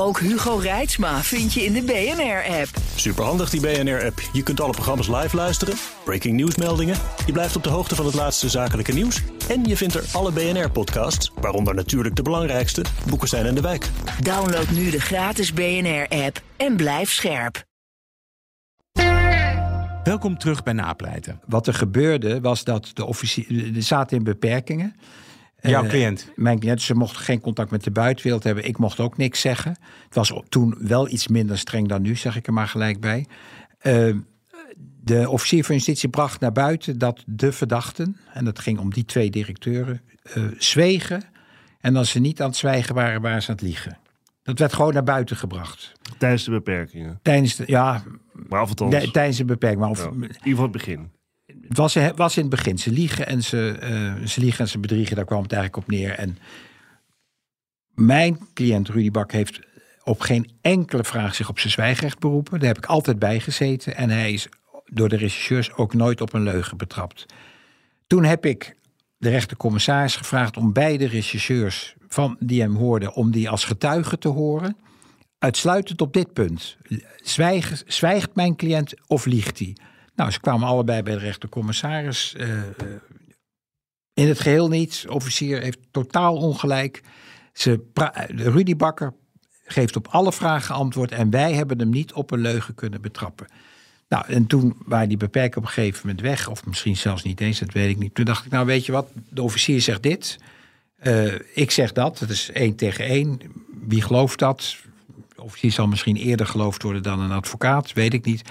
Ook Hugo Reitsma vind je in de BNR-app. Superhandig die BNR-app. Je kunt alle programma's live luisteren, breaking nieuwsmeldingen. Je blijft op de hoogte van het laatste zakelijke nieuws. En je vindt er alle BNR-podcasts, waaronder natuurlijk de belangrijkste, Boeken zijn in de wijk. Download nu de gratis BNR-app en blijf scherp. Welkom terug bij Napleiten. Wat er gebeurde was dat de officier... Er zaten in beperkingen. Jouw Uh, cliënt? Mijn cliënt, ze mochten geen contact met de buitenwereld hebben. Ik mocht ook niks zeggen. Het was toen wel iets minder streng dan nu, zeg ik er maar gelijk bij. Uh, de officier van justitie bracht naar buiten dat de verdachten, en dat ging om die twee directeuren, uh, zwegen. En als ze niet aan het zwijgen waren, waren ze aan het liegen. Dat werd gewoon naar buiten gebracht. Tijdens de beperkingen? Tijdens de, ja. Maar af en toe. Tijdens de beperking. Maar of, ja, in ieder geval het begin. Het was, was in het begin. Ze liegen en ze, uh, ze liegen en ze bedriegen. Daar kwam het eigenlijk op neer. En mijn cliënt Rudy Bak heeft op geen enkele vraag zich op zijn zwijgrecht beroepen. Daar heb ik altijd bij gezeten. En hij is door de regisseurs ook nooit op een leugen betrapt. Toen heb ik de rechtercommissaris gevraagd om beide regisseurs van die hem hoorden, om die als getuige te horen. Uitsluitend op dit punt. Zwijgt mijn cliënt of liegt hij? Nou, ze kwamen allebei bij de rechtercommissaris. Uh, uh, in het geheel niet. De officier heeft totaal ongelijk. Ze Rudy Bakker geeft op alle vragen antwoord. En wij hebben hem niet op een leugen kunnen betrappen. Nou, en toen waren die beperkingen op een gegeven moment weg. Of misschien zelfs niet eens, dat weet ik niet. Toen dacht ik, nou weet je wat, de officier zegt dit. Uh, ik zeg dat. Het is één tegen één. Wie gelooft dat? De officier zal misschien eerder geloofd worden dan een advocaat. Weet ik niet.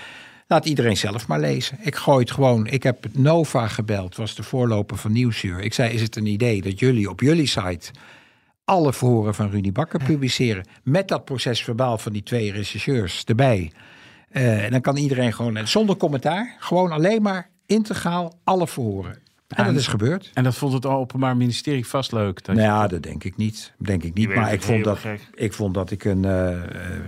Laat iedereen zelf maar lezen. Ik gooi het gewoon. Ik heb Nova gebeld, was de voorloper van Nieuwsuur. Ik zei: Is het een idee dat jullie op jullie site alle verhoren van Rudy Bakker publiceren? Met dat proces verbaal van die twee regisseurs erbij. Uh, en dan kan iedereen gewoon, zonder commentaar, gewoon alleen maar integraal alle verhoren. En, en dat is gebeurd. En dat vond het Openbaar Ministerie vast leuk? Dat nou ja, je... dat denk ik niet. Denk ik niet. Maar ik vond, dat, ik vond dat ik een. Uh,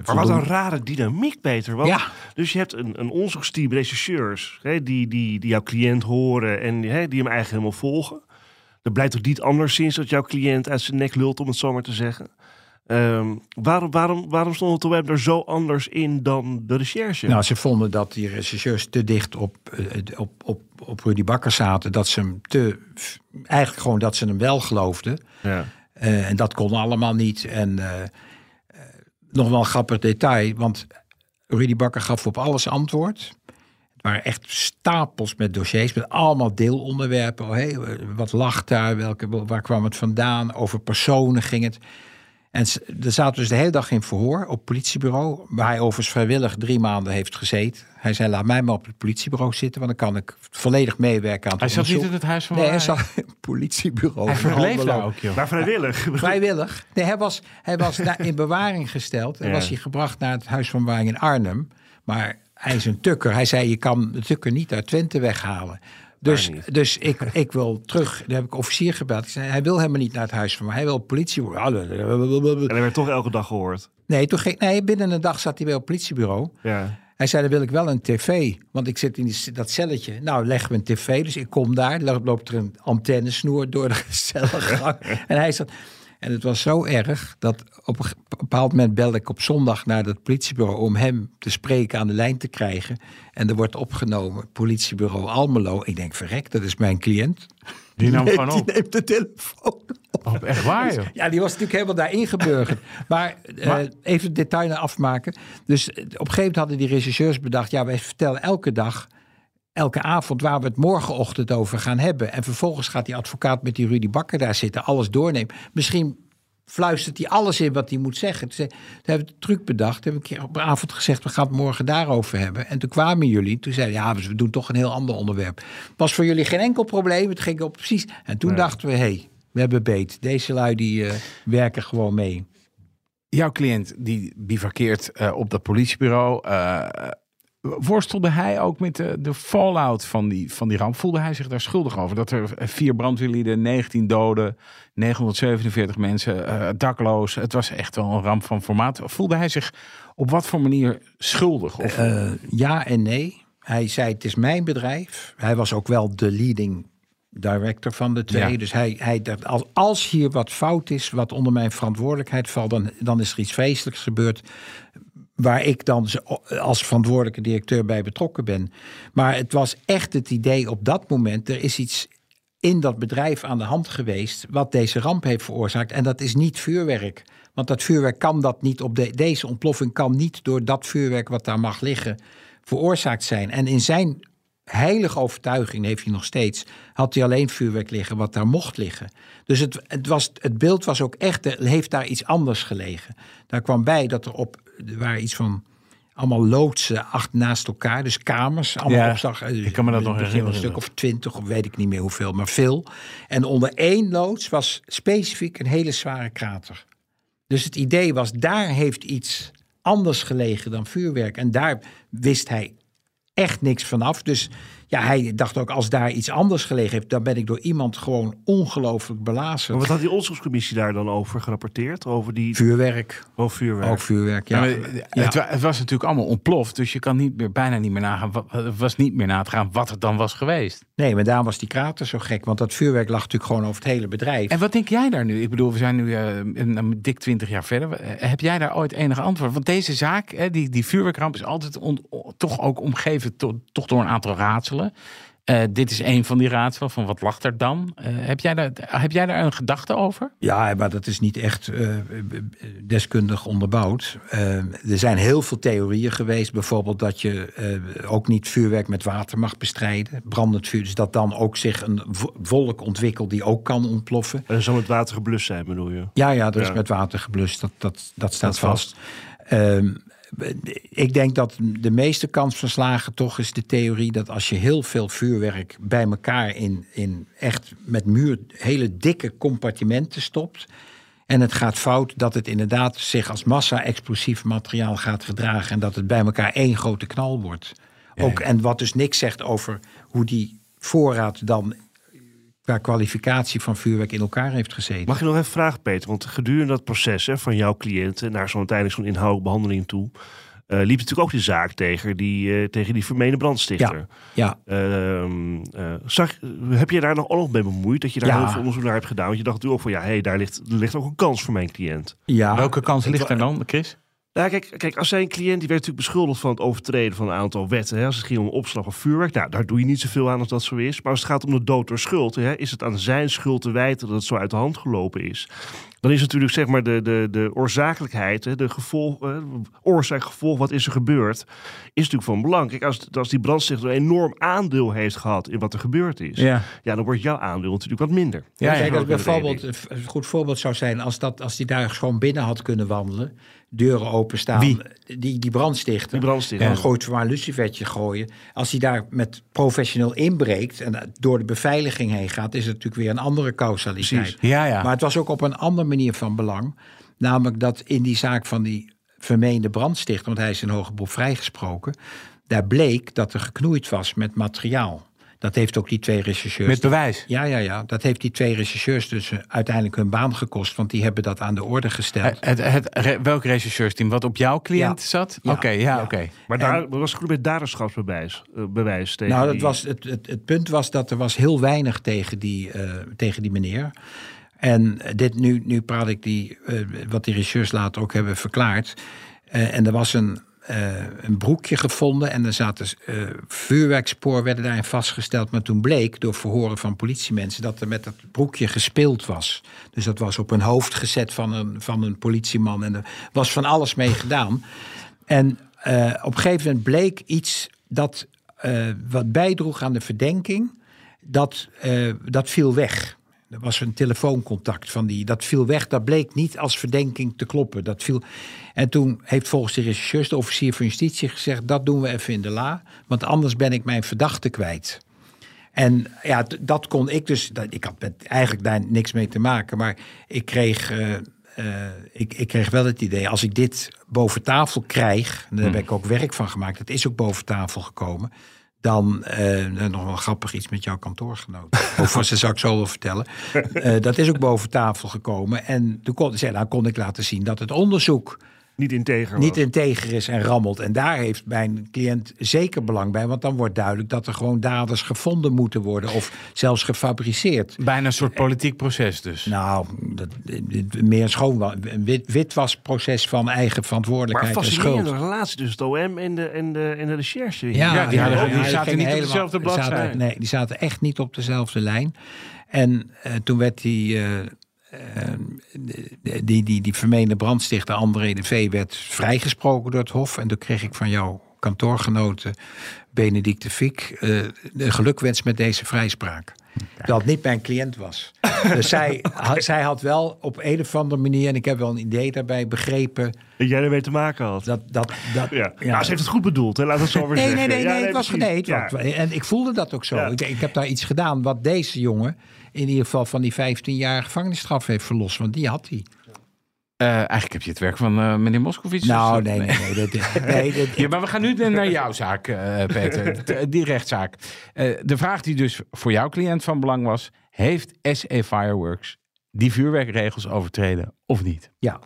maar wat een rare dynamiek, Peter. Want, ja. Dus je hebt een, een onderzoeksteam regisseurs hè, die, die, die jouw cliënt horen en hè, die hem eigenlijk helemaal volgen. Dat blijkt toch niet anderszins dat jouw cliënt uit zijn nek lult, om het zo maar te zeggen. Um, waarom, waarom, waarom stond het web er zo anders in dan de recherche? Nou, ze vonden dat die rechercheurs te dicht op, uh, op, op, op Rudy Bakker zaten. Dat ze hem te. Eigenlijk gewoon dat ze hem wel geloofden. Ja. Uh, en dat kon allemaal niet. En uh, nog wel een grappig detail, want Rudy Bakker gaf op alles antwoord. Het waren echt stapels met dossiers, met allemaal deelonderwerpen. Oh, hey, wat lag daar? Welke, waar kwam het vandaan? Over personen ging het. En er zaten dus de hele dag in verhoor op het politiebureau. Waar hij overigens vrijwillig drie maanden heeft gezeten. Hij zei, laat mij maar op het politiebureau zitten. Want dan kan ik volledig meewerken aan het Hij zat niet in het huis van Nee, hij zat in het politiebureau. Hij verbleef daar ook, joh. Maar vrijwillig? Vrijwillig. Nee, hij was, hij was daar in bewaring gesteld. En ja. was hij gebracht naar het huis van bewaring in Arnhem. Maar hij is een tukker. Hij zei, je kan de tukker niet uit Twente weghalen. Dus, dus ik, ik wil terug. Daar heb ik officier gebeld. Ik zei, hij wil helemaal niet naar het huis van me. Hij wil politie. En hij werd toch elke dag gehoord? Nee, toch geen, nee binnen een dag zat hij weer op het politiebureau. Ja. Hij zei, dan wil ik wel een tv. Want ik zit in die, dat celletje. Nou, leggen we een tv. Dus ik kom daar. Dan loopt er een antennesnoer door de cellengang. en hij zat... En het was zo erg dat op een bepaald moment belde ik op zondag naar het politiebureau om hem te spreken aan de lijn te krijgen. En er wordt opgenomen, politiebureau Almelo. Ik denk, verrek, dat is mijn cliënt. Die nam gewoon op. Die neemt de telefoon op. Oh, echt waar, joh? Ja, die was natuurlijk helemaal daar ingeburgerd. maar, maar... Uh, even het detail afmaken. Dus op een gegeven moment hadden die regisseurs bedacht... ja, wij vertellen elke dag elke avond waar we het morgenochtend over gaan hebben. En vervolgens gaat die advocaat met die Rudy Bakker daar zitten, alles doornemen. Misschien fluistert hij alles in wat hij moet zeggen. Toen hebben we de truc bedacht. We een keer op een avond gezegd, we gaan het morgen daarover hebben. En toen kwamen jullie. Toen zeiden ja, we doen toch een heel ander onderwerp. Was voor jullie geen enkel probleem. Het ging op precies. En toen nee. dachten we, hé, hey, we hebben beet. Deze lui die uh, werken gewoon mee. Jouw cliënt die bivakkeert uh, op dat politiebureau. Uh, worstelde hij ook met de, de fallout van die, van die ramp? Voelde hij zich daar schuldig over? Dat er vier brandweerlieden, 19 doden, 947 mensen uh, dakloos. Het was echt wel een ramp van formaat. Voelde hij zich op wat voor manier schuldig? Of? Uh, ja en nee. Hij zei: Het is mijn bedrijf. Hij was ook wel de leading director van de twee. Ja. Dus hij, hij dacht, als, als hier wat fout is, wat onder mijn verantwoordelijkheid valt, dan, dan is er iets vreselijks gebeurd. Waar ik dan als verantwoordelijke directeur bij betrokken ben. Maar het was echt het idee op dat moment: er is iets in dat bedrijf aan de hand geweest. wat deze ramp heeft veroorzaakt. En dat is niet vuurwerk. Want dat vuurwerk kan dat niet op de, deze ontploffing kan niet door dat vuurwerk wat daar mag liggen veroorzaakt zijn. En in zijn heilige overtuiging heeft hij nog steeds, had hij alleen vuurwerk liggen wat daar mocht liggen. Dus het, het, was, het beeld was ook echt, heeft daar iets anders gelegen. Daar kwam bij dat er op, er waren iets van allemaal loodsen acht naast elkaar, dus kamers, allemaal Ja, opzag. ik kan me dat nog Een herinneren. stuk of twintig, of weet ik niet meer hoeveel, maar veel. En onder één loods was specifiek een hele zware krater. Dus het idee was, daar heeft iets anders gelegen dan vuurwerk. En daar wist hij echt niks vanaf. Dus ja, hij dacht ook, als daar iets anders gelegen heeft, dan ben ik door iemand gewoon ongelooflijk belazerd. Maar wat had die onderzoekscommissie daar dan over gerapporteerd? Over die Vuurwerk, over vuurwerk? ook vuurwerk. Ja. Ja, maar het, wa- het was natuurlijk allemaal ontploft. Dus je kan niet meer, bijna niet meer nagaan. was niet meer na te gaan wat het dan was geweest. Nee, maar daarom was die krater zo gek. Want dat vuurwerk lag natuurlijk gewoon over het hele bedrijf. En wat denk jij daar nu? Ik bedoel, we zijn nu eh, een, een dik twintig jaar verder. Eh, Heb jij daar ooit enige antwoord? Want deze zaak, hè, die, die vuurwerkramp, is altijd on- toch ook omgeven to- toch door een aantal raadselen. Eh, dit is een van die raadselen. Van wat lag er dan? Eh, heb, jij daar, heb jij daar een gedachte over? Ja, maar dat is niet echt eh, deskundig onderbouwd. Er zijn heel veel theorieën geweest. Bijvoorbeeld dat je eh, ook niet vuurwerk met water mag bestrijden. Brandend vuur. Dus dat dan ook zich een wolk ontwikkelt die ook kan ontploffen. En zal het water geblust zijn, bedoel je? Ja, ja, er is Ja. met water geblust. Dat, dat, dat staat Staat vast. Ehm, ik denk dat de meeste kans van slagen toch is de theorie dat als je heel veel vuurwerk bij elkaar in, in echt met muur hele dikke compartimenten stopt. En het gaat fout dat het inderdaad zich als massa-explosief materiaal gaat gedragen. En dat het bij elkaar één grote knal wordt. Ook, en wat dus niks zegt over hoe die voorraad dan qua kwalificatie van vuurwerk in elkaar heeft gezeten. Mag je nog even vragen, Peter? Want gedurende dat proces hè, van jouw cliënten naar zo'n uiteindelijk zo'n inhoudelijke behandeling toe, eh, liep natuurlijk ook die zaak tegen die, eh, tegen die vermeende brandstichter. Ja, Ehm, eh, zag, heb je daar nog ook nog mee bemoeid? Dat je daar Ja. heel veel onderzoek naar hebt gedaan? Want je dacht natuurlijk ook van, ja, hey, daar ligt, er ligt ook een kans voor mijn cliënt. ja. Welke kans ligt er dan, Chris? Nou, kijk, kijk, als zijn cliënt die werd natuurlijk beschuldigd van het overtreden van een aantal wetten. Hè, als het ging om opslag of vuurwerk, nou, daar doe je niet zoveel aan als dat zo is. Maar als het gaat om de dood door schuld, hè, is het aan zijn schuld te wijten dat het zo uit de hand gelopen is. Dan is natuurlijk zeg maar de, de, de oorzakelijkheid, hè, de gevolg, eh, oorzaak, gevolg, wat is er gebeurd, is natuurlijk van belang. Kijk, als, als die brandstichter een enorm aandeel heeft gehad in wat er gebeurd is, ja. Ja, dan wordt jouw aandeel natuurlijk wat minder. ja, Kijk, ja. als bijvoorbeeld, een goed voorbeeld zou zijn als, dat, als die daar gewoon binnen had kunnen wandelen, deuren openstaan, Wie? die, die brandstichter, Die brandstichter. dan gooit ze maar een lucifertje gooien. Als hij daar met professioneel inbreekt en door de beveiliging heen gaat, is het natuurlijk weer een andere causaliteit. Precies. Ja, ja. Maar het was ook op een andere manier van belang. Namelijk dat in die zaak van die vermeende brandstichter, want hij is in hoger beroep vrijgesproken, daar bleek dat er geknoeid was met materiaal. Dat heeft ook die twee rechercheurs. Met bewijs. Ja, ja, ja. Dat heeft die twee rechercheurs dus eh, uiteindelijk hun baan gekost. Want die hebben dat aan de orde gesteld. Het, het, het, welk rechercheursteam? Wat op jouw cliënt Ja. zat? Ja. Oké, ja, Ja. oké. Maar daar was het goed met daderschapsbewijs eh, bewijs tegen nou, dat die- was het, het, het punt was dat er was heel weinig tegen die, eh, tegen die meneer. En dit, nu, nu praat ik die, eh, wat die rechercheurs later ook hebben verklaard. Eh, en er was een, eh, een broekje gevonden en er zaten eh vuurwerkspoor werden daarin vastgesteld. Maar toen bleek door verhoren van politiemensen dat er met dat broekje gespeeld was. Dus dat was op een hoofd gezet van een, van een politieman en er was van alles mee gedaan. En eh, op een gegeven moment bleek iets dat wat bijdroeg aan de verdenking, dat, dat viel weg. Er was een telefooncontact van die, dat viel weg. Dat bleek niet als verdenking te kloppen. Dat viel... En toen heeft volgens de rechercheurs de officier van justitie gezegd: dat doen we even in de la, want anders ben ik mijn verdachte kwijt. En ja, dat kon ik dus. dat- Ik had met eigenlijk daar niks mee te maken, maar ik kreeg. eh, ik, ik kreeg wel het idee, als ik dit boven tafel krijg, en daar heb ik ook werk van gemaakt, het is ook boven tafel gekomen, dan uh, nog wel grappig iets met jouw kantoorgenoot. Of ze zou ik zo wel vertellen. Uh, dat is ook boven tafel gekomen. En toen kon, zei, nou kon ik laten zien dat het onderzoek niet integer, niet integer is en rammelt. En daar heeft mijn cliënt zeker belang bij. Want dan wordt duidelijk dat er gewoon daders gevonden moeten worden. Of zelfs gefabriceerd. Bijna een soort politiek proces dus. Nou, dat, meer schoon. Een wit, witwasproces van eigen verantwoordelijkheid maar en schuld. Maar relatie tussen het OM en de, en de, en de recherche. Ja, ja die, hadden, die zaten niet op dezelfde bladzijde. Nee, die zaten echt niet op dezelfde lijn. En uh, toen werd die... Uh, Ehm, die, die, die vermeende brandstichter André de V werd vrijgesproken door het Hof. En toen kreeg ik van jouw kantoorgenoten Benedict de Fiek uh, de gelukwens met deze vrijspraak. Dat niet mijn cliënt was. dus zij, zij had wel op een of andere manier, en ik heb wel een idee daarbij begrepen. Dat jij ermee te maken had. Dat, dat, dat, ja. ja. Nou, ze heeft het goed bedoeld, hè? laat het zo maar nee, zeggen. Nee, nee, nee, nee, het was nee, ja. En ik voelde dat ook zo. Ik, ik heb daar iets gedaan wat deze jongen in ieder geval van die 15 jaar gevangenisstraf heeft verlost. Want die had hij. Uh, eigenlijk heb je het werk van uh, meneer Moskovits. Nou, nee, nee. nee, dat, nee dat, ja, maar we gaan nu naar jouw zaak, uh, Peter. die rechtszaak. de vraag die dus voor jouw cliënt van belang was... heeft SE Fireworks die vuurwerkregels overtreden of niet? Ja,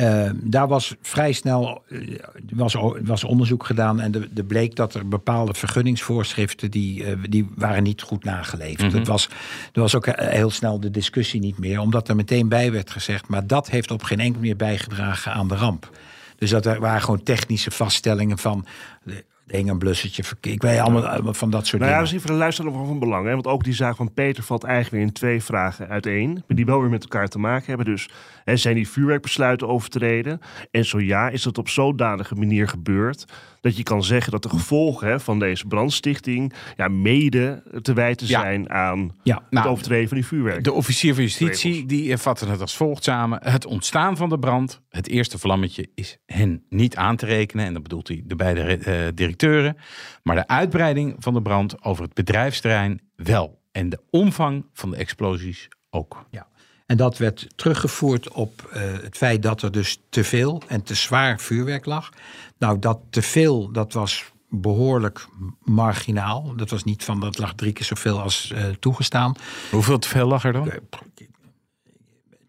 uh, daar was vrij snel uh, was, was onderzoek gedaan en er bleek dat er bepaalde vergunningsvoorschriften die, uh, die waren niet goed nageleefd. Mm -hmm. Het was, er was ook heel snel de discussie niet meer, omdat er meteen bij werd gezegd, maar dat heeft op geen enkel meer bijgedragen aan de ramp. Dus dat er waren gewoon technische vaststellingen van hing een blussertje. Ik weet allemaal van dat soort nou dingen. Ja, dat is voor de luisteraar van belang. Hè? Want ook die zaak van Peter valt eigenlijk weer in twee vragen uiteen. Die wel weer met elkaar te maken hebben. Dus hè, zijn die vuurwerkbesluiten overtreden? En zo ja, is dat op zodanige manier gebeurd... dat je kan zeggen dat de gevolgen hè, van deze brandstichting... Ja, mede te wijten zijn ja. aan ja, het nou, overtreden van die vuurwerk. De officier van justitie die vatte het als volgt samen. Het ontstaan van de brand, het eerste vlammetje... is hen niet aan te rekenen. En dat bedoelt hij de beide uh, directeuren. Maar de uitbreiding van de brand over het bedrijfsterrein wel. En de omvang van de explosies ook. Ja. En dat werd teruggevoerd op uh, het feit dat er dus te veel en te zwaar vuurwerk lag. Nou, dat te veel, dat was behoorlijk marginaal. Dat was niet van dat lag drie keer zoveel als uh, toegestaan. Hoeveel te veel lag er dan?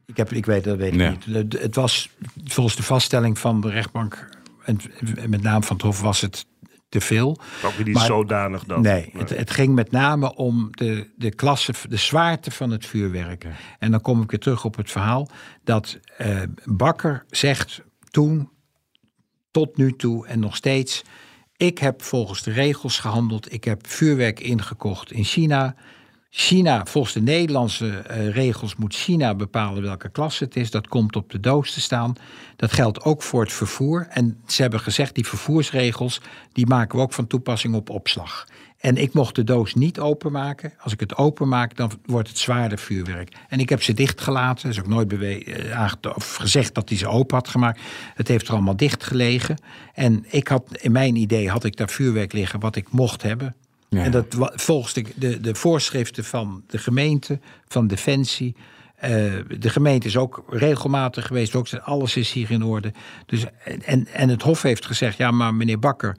Ik, heb, ik weet dat weet ik nee. niet. Het was volgens de vaststelling van de rechtbank en met name van het Hof was het te veel. Ook niet maar, zodanig dan. Nee, nee. Het, het, ging met name om de, de klasse, de zwaarte van het vuurwerk. En dan kom ik weer terug op het verhaal dat uh, Bakker zegt toen, tot nu toe en nog steeds... ik heb volgens de regels gehandeld, ik heb vuurwerk ingekocht in China... China, volgens de Nederlandse uh, regels moet China bepalen welke klasse het is. Dat komt op de doos te staan. Dat geldt ook voor het vervoer. En ze hebben gezegd, die vervoersregels, die maken we ook van toepassing op opslag. En ik mocht de doos niet openmaken. Als ik het openmaak, dan wordt het zwaarder vuurwerk. En ik heb ze dichtgelaten. Er is ook nooit of gezegd dat hij ze open had gemaakt. Het heeft er allemaal dicht gelegen. En ik had, in mijn idee had ik daar vuurwerk liggen wat ik mocht hebben. En dat volgens de, de, de, voorschriften van de gemeente, van Defensie. Uh, de gemeente is ook regelmatig geweest. Ook alles is hier in orde. Dus, en, en het Hof heeft gezegd: ja, maar meneer Bakker.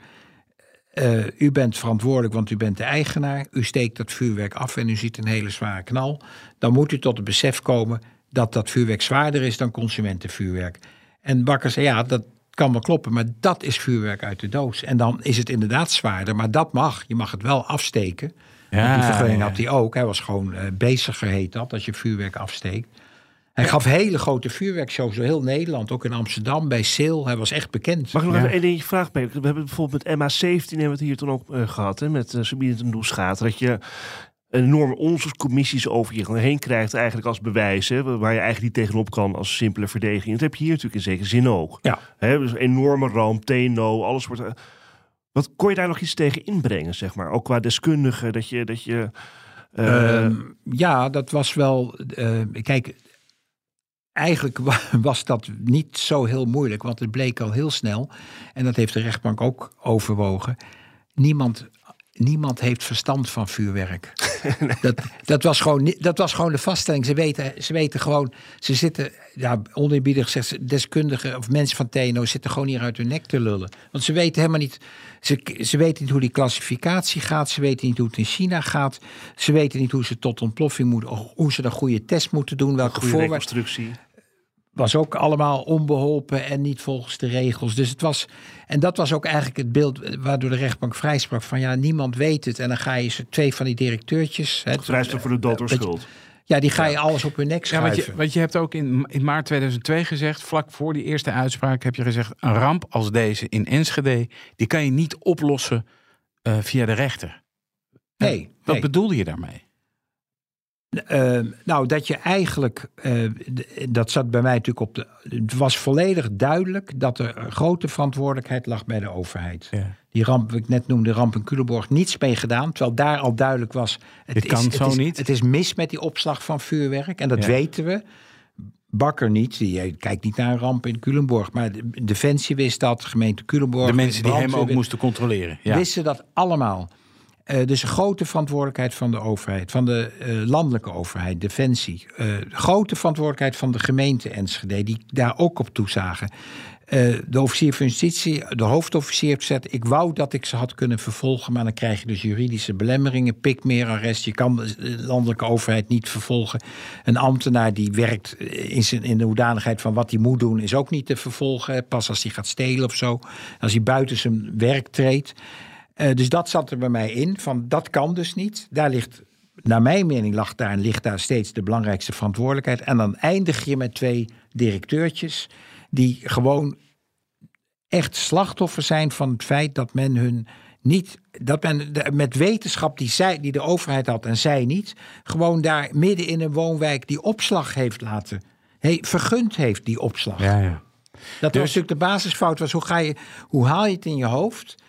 Uh, u bent verantwoordelijk, want u bent de eigenaar. U steekt dat vuurwerk af en u ziet een hele zware knal. Dan moet u tot het besef komen dat dat vuurwerk zwaarder is dan consumentenvuurwerk. En Bakker zei: ja, dat, kan wel kloppen, maar dat is vuurwerk uit de doos. En dan is het inderdaad zwaarder, maar dat mag. Je mag het wel afsteken. Ja, die vergunning ja. had hij ook. Hij was gewoon uh, beziger, heet dat, als je vuurwerk afsteekt. Hij gaf hele grote vuurwerkshows door heel Nederland, ook in Amsterdam, bij Seel. Hij was echt bekend. Mag ik nog ja. even één dingetje vragen? We hebben bijvoorbeeld met MA17 hebben we het hier toen ook uh, gehad, hè, met uh, Sabine ten Doeschaat. Dat je enorme onderzoekscommissies over je heen krijgt eigenlijk als bewijs. Hè, waar je eigenlijk niet tegenop kan als simpele verdediging. Dat heb je hier natuurlijk in zekere zin ook. Ja. Hè, dus enorme ramp, TNO, alles wordt... Wat kon je daar nog iets tegen inbrengen, zeg maar? Ook qua deskundige, dat je... Dat je uh... um, ja, dat was wel... Uh, kijk, eigenlijk was dat niet zo heel moeilijk. Want het bleek al heel snel, en dat heeft de rechtbank ook overwogen... niemand, niemand heeft verstand van vuurwerk. dat, dat, was gewoon, dat was gewoon de vaststelling. Ze weten, ze weten gewoon, ze zitten, ja, oneerbiedig gezegd, deskundigen of mensen van TNO zitten gewoon hier uit hun nek te lullen. Want ze weten helemaal niet, ze, ze weten niet hoe die klassificatie gaat, ze weten niet hoe het in China gaat, ze weten niet hoe ze tot ontploffing moeten, hoe ze een goede test moeten doen, welke voorwaarden was ook allemaal onbeholpen en niet volgens de regels. Dus het was, en dat was ook eigenlijk het beeld waardoor de rechtbank vrijsprak van ja, niemand weet het. En dan ga je twee van die directeurtjes. Vrijsprak voor de dood door schuld. Ja, die ga je alles op hun nek schrijven. Ja, want, je, want je hebt ook in, in maart 2002 gezegd, vlak voor die eerste uitspraak, heb je gezegd: een ramp als deze in Enschede, die kan je niet oplossen uh, via de rechter. Nee. Wat nee. bedoelde je daarmee? Uh, nou, dat je eigenlijk, uh, dat zat bij mij natuurlijk op de. Het was volledig duidelijk dat er een grote verantwoordelijkheid lag bij de overheid. Ja. Die ramp, wat ik net noemde, ramp in Culemborg, niets mee gedaan. Terwijl daar al duidelijk was. Het Dit kan is, zo het is, niet. Het is mis met die opslag van vuurwerk. En dat Ja. weten we. Bakker niet, die eh, kijkt niet naar een ramp in Culemborg. Maar de Defensie wist dat, gemeente Culemborg. De mensen die hem ook moesten controleren. Ja. wisten dat allemaal. Eh, dus een grote verantwoordelijkheid van de overheid, van de eh, landelijke overheid, Defensie. Eh, grote verantwoordelijkheid van de gemeente Enschede, die daar ook op toezagen. De officier van justitie, de hoofdofficier heeft gezegd... ik wou dat ik ze had kunnen vervolgen... maar dan krijg je dus juridische belemmeringen, pikmeerarrest. Je kan de landelijke overheid niet vervolgen. Een ambtenaar die werkt in, zijn, in de hoedanigheid van wat hij moet doen... is ook niet te vervolgen, pas als hij gaat stelen of zo. Als hij buiten zijn werk treedt. Uh, dus dat zat er bij mij in, van dat kan dus niet. Daar ligt, naar mijn mening, lag daar en ligt daar steeds de belangrijkste verantwoordelijkheid. En dan eindig je met twee directeurtjes die gewoon echt slachtoffer zijn van het feit dat men hun niet, dat men de, met wetenschap die, zij, die de overheid had en zij niet, gewoon daar midden in een woonwijk die opslag heeft laten, hey, vergund heeft die opslag. Ja, ja. Dat Dus- was natuurlijk de basisfout. Was hoe, ga je, hoe haal je het in je hoofd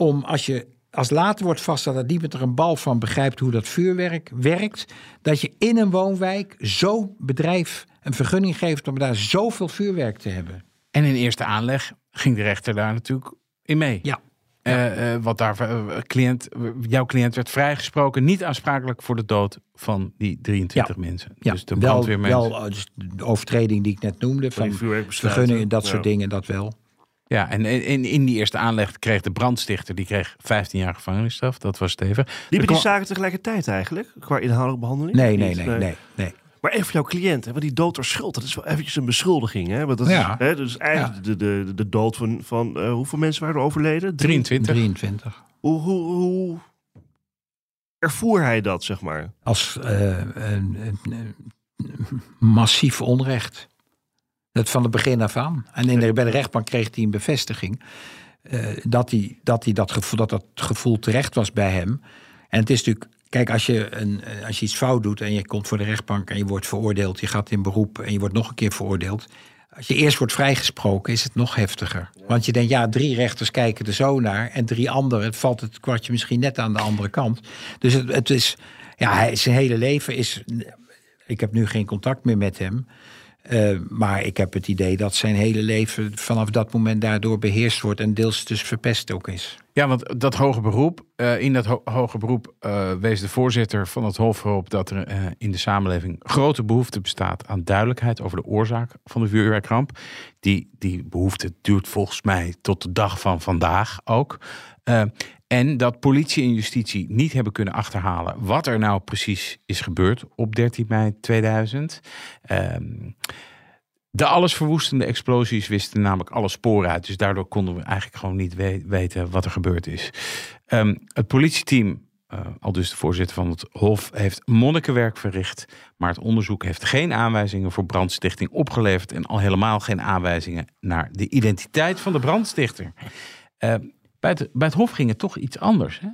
om als je als later wordt vastgesteld dat niemand er een bal van begrijpt hoe dat vuurwerk werkt, dat je in een woonwijk zo'n bedrijf een vergunning geeft om daar zoveel vuurwerk te hebben. En in eerste aanleg ging de rechter daar natuurlijk in mee. Ja. Eh, eh, wat daar, eh, cliënt, jouw cliënt werd vrijgesproken, niet aansprakelijk voor de dood van die 23 mensen. Ja, dus de wel, brandweermensen. wel dus de overtreding die ik net noemde, Van van vergunningen, dat Ja. soort dingen, dat wel. Ja, en in, in die eerste aanleg kreeg de brandstichter die kreeg 15 jaar gevangenisstraf. Dat was stevig. Liepen die zaken tegelijkertijd eigenlijk? Qua inhoudelijke behandeling? Nee, nee, nee, nee, nee. Maar even voor jouw cliënt, hè, want die dood door schuld, dat is wel eventjes een beschuldiging. Hè? Want dat Ja. is, hè, dus eigenlijk de, de, de dood van, van eh, hoeveel mensen waren er overleden? Drie- 23. 23. Hoe, hoe, hoe ervoer hij dat, zeg maar? Als eh, een, een- een massief onrecht. Dat van het begin af aan. En in de, bij de rechtbank kreeg hij een bevestiging. eh, dat, hij, dat, hij dat, gevoel, dat dat gevoel terecht was bij hem. En het is natuurlijk. Kijk, als je, een, eh, als je iets fout doet en je komt voor de rechtbank en je wordt veroordeeld, je gaat in beroep en je wordt nog een keer veroordeeld. Als je eerst wordt vrijgesproken, is het nog heftiger. Want je denkt, ja, drie rechters kijken er zo naar. En drie anderen, het valt het kwartje misschien net aan de andere kant. Dus het, het is, ja, zijn hele leven is. Ik heb nu geen contact meer met hem. Eh, maar ik heb het idee dat zijn hele leven vanaf dat moment daardoor beheerst wordt. En deels dus verpest ook is. Ja, want dat hoge beroep, eh, in dat ho hoge beroep eh, wees de voorzitter van het Hof erop dat er in de samenleving grote behoefte bestaat aan duidelijkheid over de oorzaak van de vuurwerkramp. Die, die behoefte duurt volgens mij tot de dag van vandaag ook. En dat politie en justitie niet hebben kunnen achterhalen wat er nou precies is gebeurd op 13 mei 2000. Ehm, de allesverwoestende explosies wisten namelijk alle sporen uit. Dus daardoor konden we eigenlijk gewoon niet we- weten wat er gebeurd is. Ehm, het politieteam, eh, al dus de voorzitter van het Hof, heeft monnikenwerk verricht. Maar het onderzoek heeft geen aanwijzingen voor brandstichting opgeleverd. En al helemaal geen aanwijzingen naar de identiteit van de brandstichter. Eh, bij, het, bij het Hof ging het toch iets anders. Hè?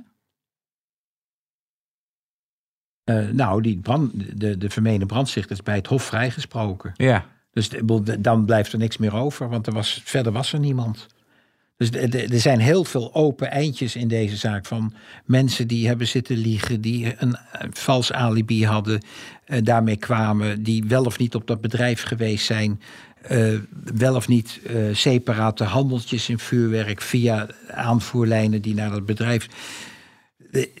Eh, nou, die brand, de, de vermeende brandstichter is bij het Hof vrijgesproken. Ja. Dus de- dan blijft er niks meer over, want er was, verder was er niemand. Dus er zijn heel veel open eindjes in deze zaak van mensen die hebben zitten liegen, die een, vals alibi hadden, eh, daarmee kwamen, die wel of niet op dat bedrijf geweest zijn, eh, wel of niet eh, separate handeltjes in vuurwerk via aanvoerlijnen die naar dat bedrijf.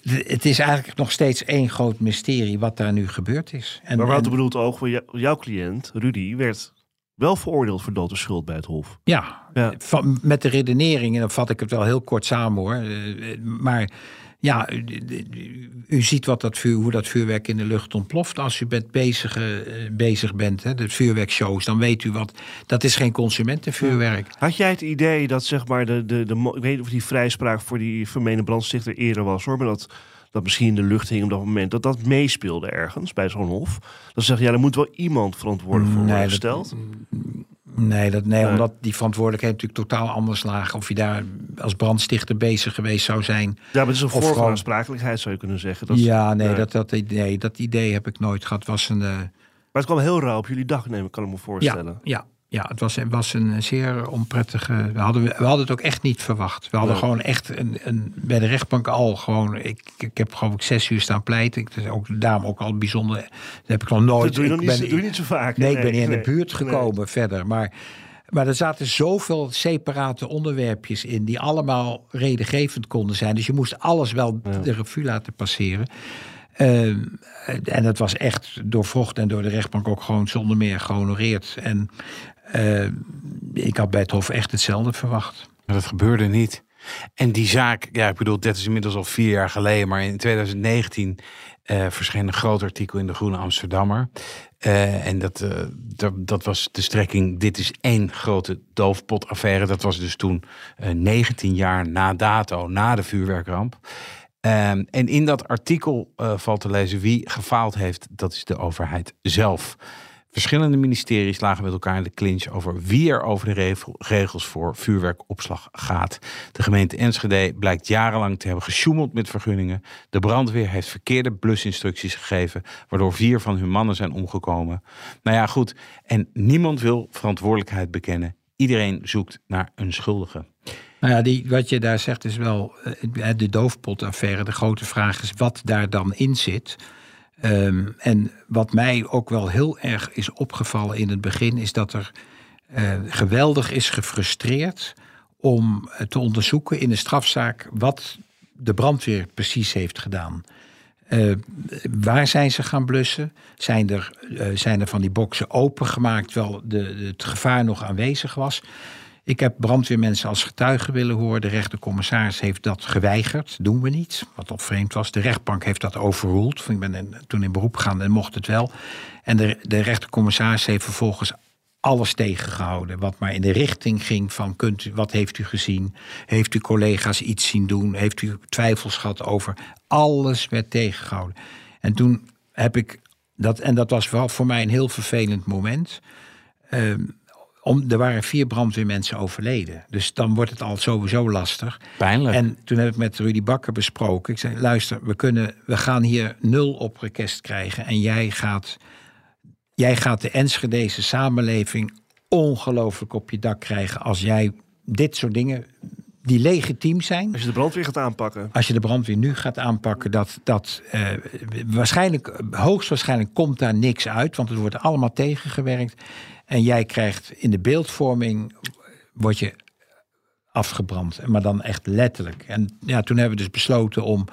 het is eigenlijk nog steeds één groot mysterie wat daar nu gebeurd is. En, maar wat en, bedoelt ook, voor jouw cliënt, Rudy, werd wel veroordeeld voor dood schuld bij het Hof. Ja, ja. Van, met de redenering, en dan vat ik het wel heel kort samen hoor. Eh, maar ja, u, ziet wat dat vuur, hoe dat vuurwerk in de lucht ontploft als u bent bezig, uh, bezig bent. Hè, de vuurwerkshows, dan weet u wat. Dat is geen consumentenvuurwerk. Had jij het idee dat zeg maar de, de, de, ik weet niet of die vrijspraak voor die vermeende brandstichter eerder was hoor, maar dat dat misschien in de lucht hing op dat moment, dat dat meespeelde ergens bij zo'n hof. Dan zeg je, ja, er moet wel iemand verantwoordelijk voor worden gesteld. Nee, dat, nee, omdat die verantwoordelijkheid natuurlijk totaal anders lagen. Of je daar als brandstichter bezig geweest zou zijn. Ja, maar het is een vorm van aansprakelijkheid, zou je kunnen zeggen. Dat ja, nee, Dat, dat, nee, dat idee heb ik nooit gehad. Was een, uh... Maar het kwam heel rauw op jullie dag nemen, kan ik me voorstellen. Ja, ja, ja, het was, was een zeer onprettige. We hadden, we hadden het ook echt niet verwacht. We hadden gewoon echt een, een, bij de rechtbank al gewoon. Ik, ik heb gewoon zes uur staan pleiten. Ik, is ook, daarom ook al bijzonder. Dat heb ik nog nooit. Dat doe je, nog niet, ben, doe je niet zo vaak. Nee, ik ben niet in de buurt gekomen verder. Maar, maar er zaten zoveel separate onderwerpjes in. die allemaal redengevend konden zijn. Dus je moest alles wel de revue laten passeren. Ehm, en dat was echt door Vocht en door de rechtbank ook gewoon zonder meer gehonoreerd. En uh, ik had bij het Hof echt hetzelfde verwacht. Maar dat gebeurde niet. En die zaak, ja, ik bedoel, dat is inmiddels al vier jaar geleden, maar in 2019 uh, eh, verscheen een groot artikel in de Groene Amsterdammer. Uh, en dat, uh, dat, dat, was de strekking, dit is één grote doofpotaffaire. Dat was dus toen 19 jaar na dato, na de vuurwerkramp. Um, en in dat artikel valt te lezen wie gefaald heeft, dat is de overheid zelf. Verschillende ministeries lagen met elkaar in de clinch over wie er over de regels voor vuurwerkopslag gaat. De gemeente Enschede blijkt jarenlang te hebben gesjoemeld met vergunningen. De brandweer heeft verkeerde blusinstructies gegeven, waardoor vier van hun mannen zijn omgekomen. Nou ja, goed. En niemand wil verantwoordelijkheid bekennen. Iedereen zoekt naar een schuldige. Nou ja, die, wat je daar zegt is wel eh, de doofpotaffaire. De grote vraag is wat daar dan in zit. Um, en wat mij ook wel heel erg is opgevallen in het begin, is dat er uh, geweldig is gefrustreerd om eh, te onderzoeken in de strafzaak wat de brandweer precies heeft gedaan. Uh, waar zijn ze gaan blussen? Zijn er, zijn er van die boksen opengemaakt terwijl de, het gevaar nog aanwezig was? Ik heb brandweermensen als getuigen willen horen. De rechtercommissaris heeft dat geweigerd. Doen we niet, wat op vreemd was. De rechtbank heeft dat overroeld. Ik ben toen in beroep gegaan en mocht het wel. En de, de rechtercommissaris heeft vervolgens alles tegengehouden. Wat maar in de richting ging van kunt u, wat heeft u gezien? Heeft u collega's iets zien doen? Heeft u twijfels gehad over? Alles werd tegengehouden. En toen heb ik dat, en dat was voor mij een heel vervelend moment. Uh, om, er waren vier brandweermensen overleden. Dus dan wordt het al sowieso lastig. Pijnlijk. En toen heb ik met Rudy Bakker besproken. Ik zei, luister, we, kunnen, we gaan hier nul op request krijgen. En jij gaat, jij gaat de Enschedeze samenleving ongelooflijk op je dak krijgen... als jij dit soort dingen die legitiem zijn. Als je de brandweer gaat aanpakken. Als je de brandweer nu gaat aanpakken, dat, dat uh, waarschijnlijk, hoogstwaarschijnlijk komt daar niks uit, want het wordt allemaal tegengewerkt. En jij krijgt in de beeldvorming, word je afgebrand. Maar dan echt letterlijk. En ja, toen hebben we dus besloten om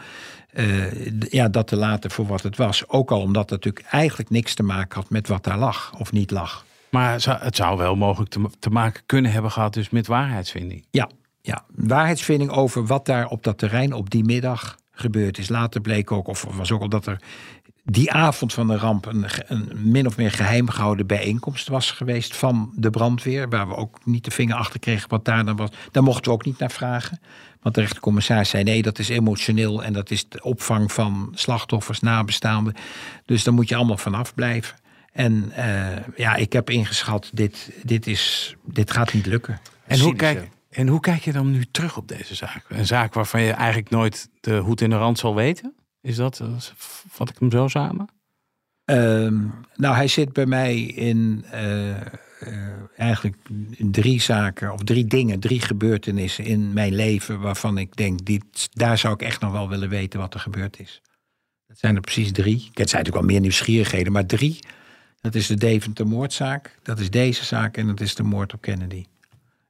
uh, ja, dat te laten voor wat het was. Ook al omdat het natuurlijk eigenlijk niks te maken had met wat daar lag of niet lag. Maar het zou wel mogelijk te, te maken kunnen hebben gehad dus met waarheidsvinding. Ja, ja, waarheidsvinding over wat daar op dat terrein op die middag gebeurd is. Later bleek ook, of was ook al dat er die avond van de ramp een, een, min of meer geheim gehouden bijeenkomst was geweest van de brandweer. Waar we ook niet de vinger achter kregen wat daar dan was. Daar mochten we ook niet naar vragen. Want de rechtercommissaris zei nee, dat is emotioneel en dat is de opvang van slachtoffers, nabestaanden. Dus daar moet je allemaal vanaf blijven. En uh, ja, ik heb ingeschat, dit, dit, is, dit gaat niet lukken. En hoe, kijk, en hoe kijk je dan nu terug op deze zaak? Een zaak waarvan je eigenlijk nooit de hoed in de rand zal weten? Is dat, eh, vat ik hem zo samen? Um, nou, hij zit bij mij in uh, uh, eigenlijk drie zaken, of drie dingen, drie gebeurtenissen in mijn leven waarvan ik denk, dit, daar zou ik echt nog wel willen weten wat er gebeurd is. Dat zijn er precies drie. Het zijn natuurlijk wel meer nieuwsgierigheden, maar drie. Dat is de Deventer moordzaak, dat is deze zaak en dat is de moord op Kennedy.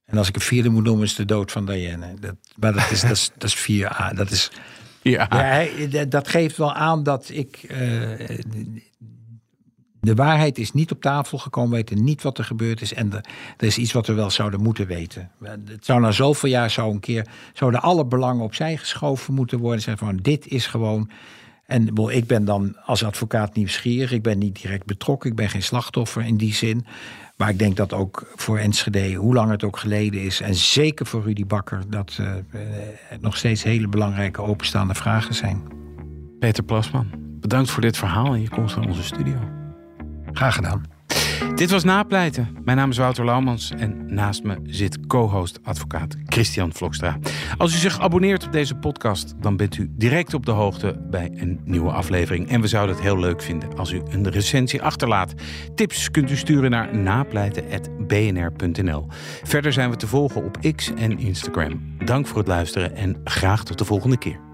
En als ik een vierde moet noemen, is de dood van Diane. Dat, maar dat is, dat is, dat is 4A. Dat is, Ja. ja dat geeft wel aan dat ik. Uh, de waarheid is niet op tafel gekomen, we weten niet wat er gebeurd is. En er, is iets wat we wel zouden moeten weten. Het zou na zoveel jaar zo een keer, zouden alle belangen opzij geschoven moeten worden. Zeggen van dit is gewoon. En ik ben dan als advocaat nieuwsgierig. Ik ben niet direct betrokken. Ik ben geen slachtoffer in die zin. Maar ik denk dat ook voor Enschede, hoe lang het ook geleden is, en zeker voor Rudy Bakker, dat uh, nog steeds hele belangrijke openstaande vragen zijn. Peter Plasman, bedankt voor dit verhaal en je komst naar onze studio. Graag gedaan. Dit was Napleiten. Mijn naam is Wouter Laumans en naast me zit co-host advocaat Christian Vlokstra. Als u zich abonneert op deze podcast, dan bent u direct op de hoogte bij een nieuwe aflevering. En we zouden het heel leuk vinden als u een recensie achterlaat. Tips kunt u sturen naar napleiten.bnr.nl. Verder zijn we te volgen op X en Instagram. Dank voor het luisteren en graag tot de volgende keer.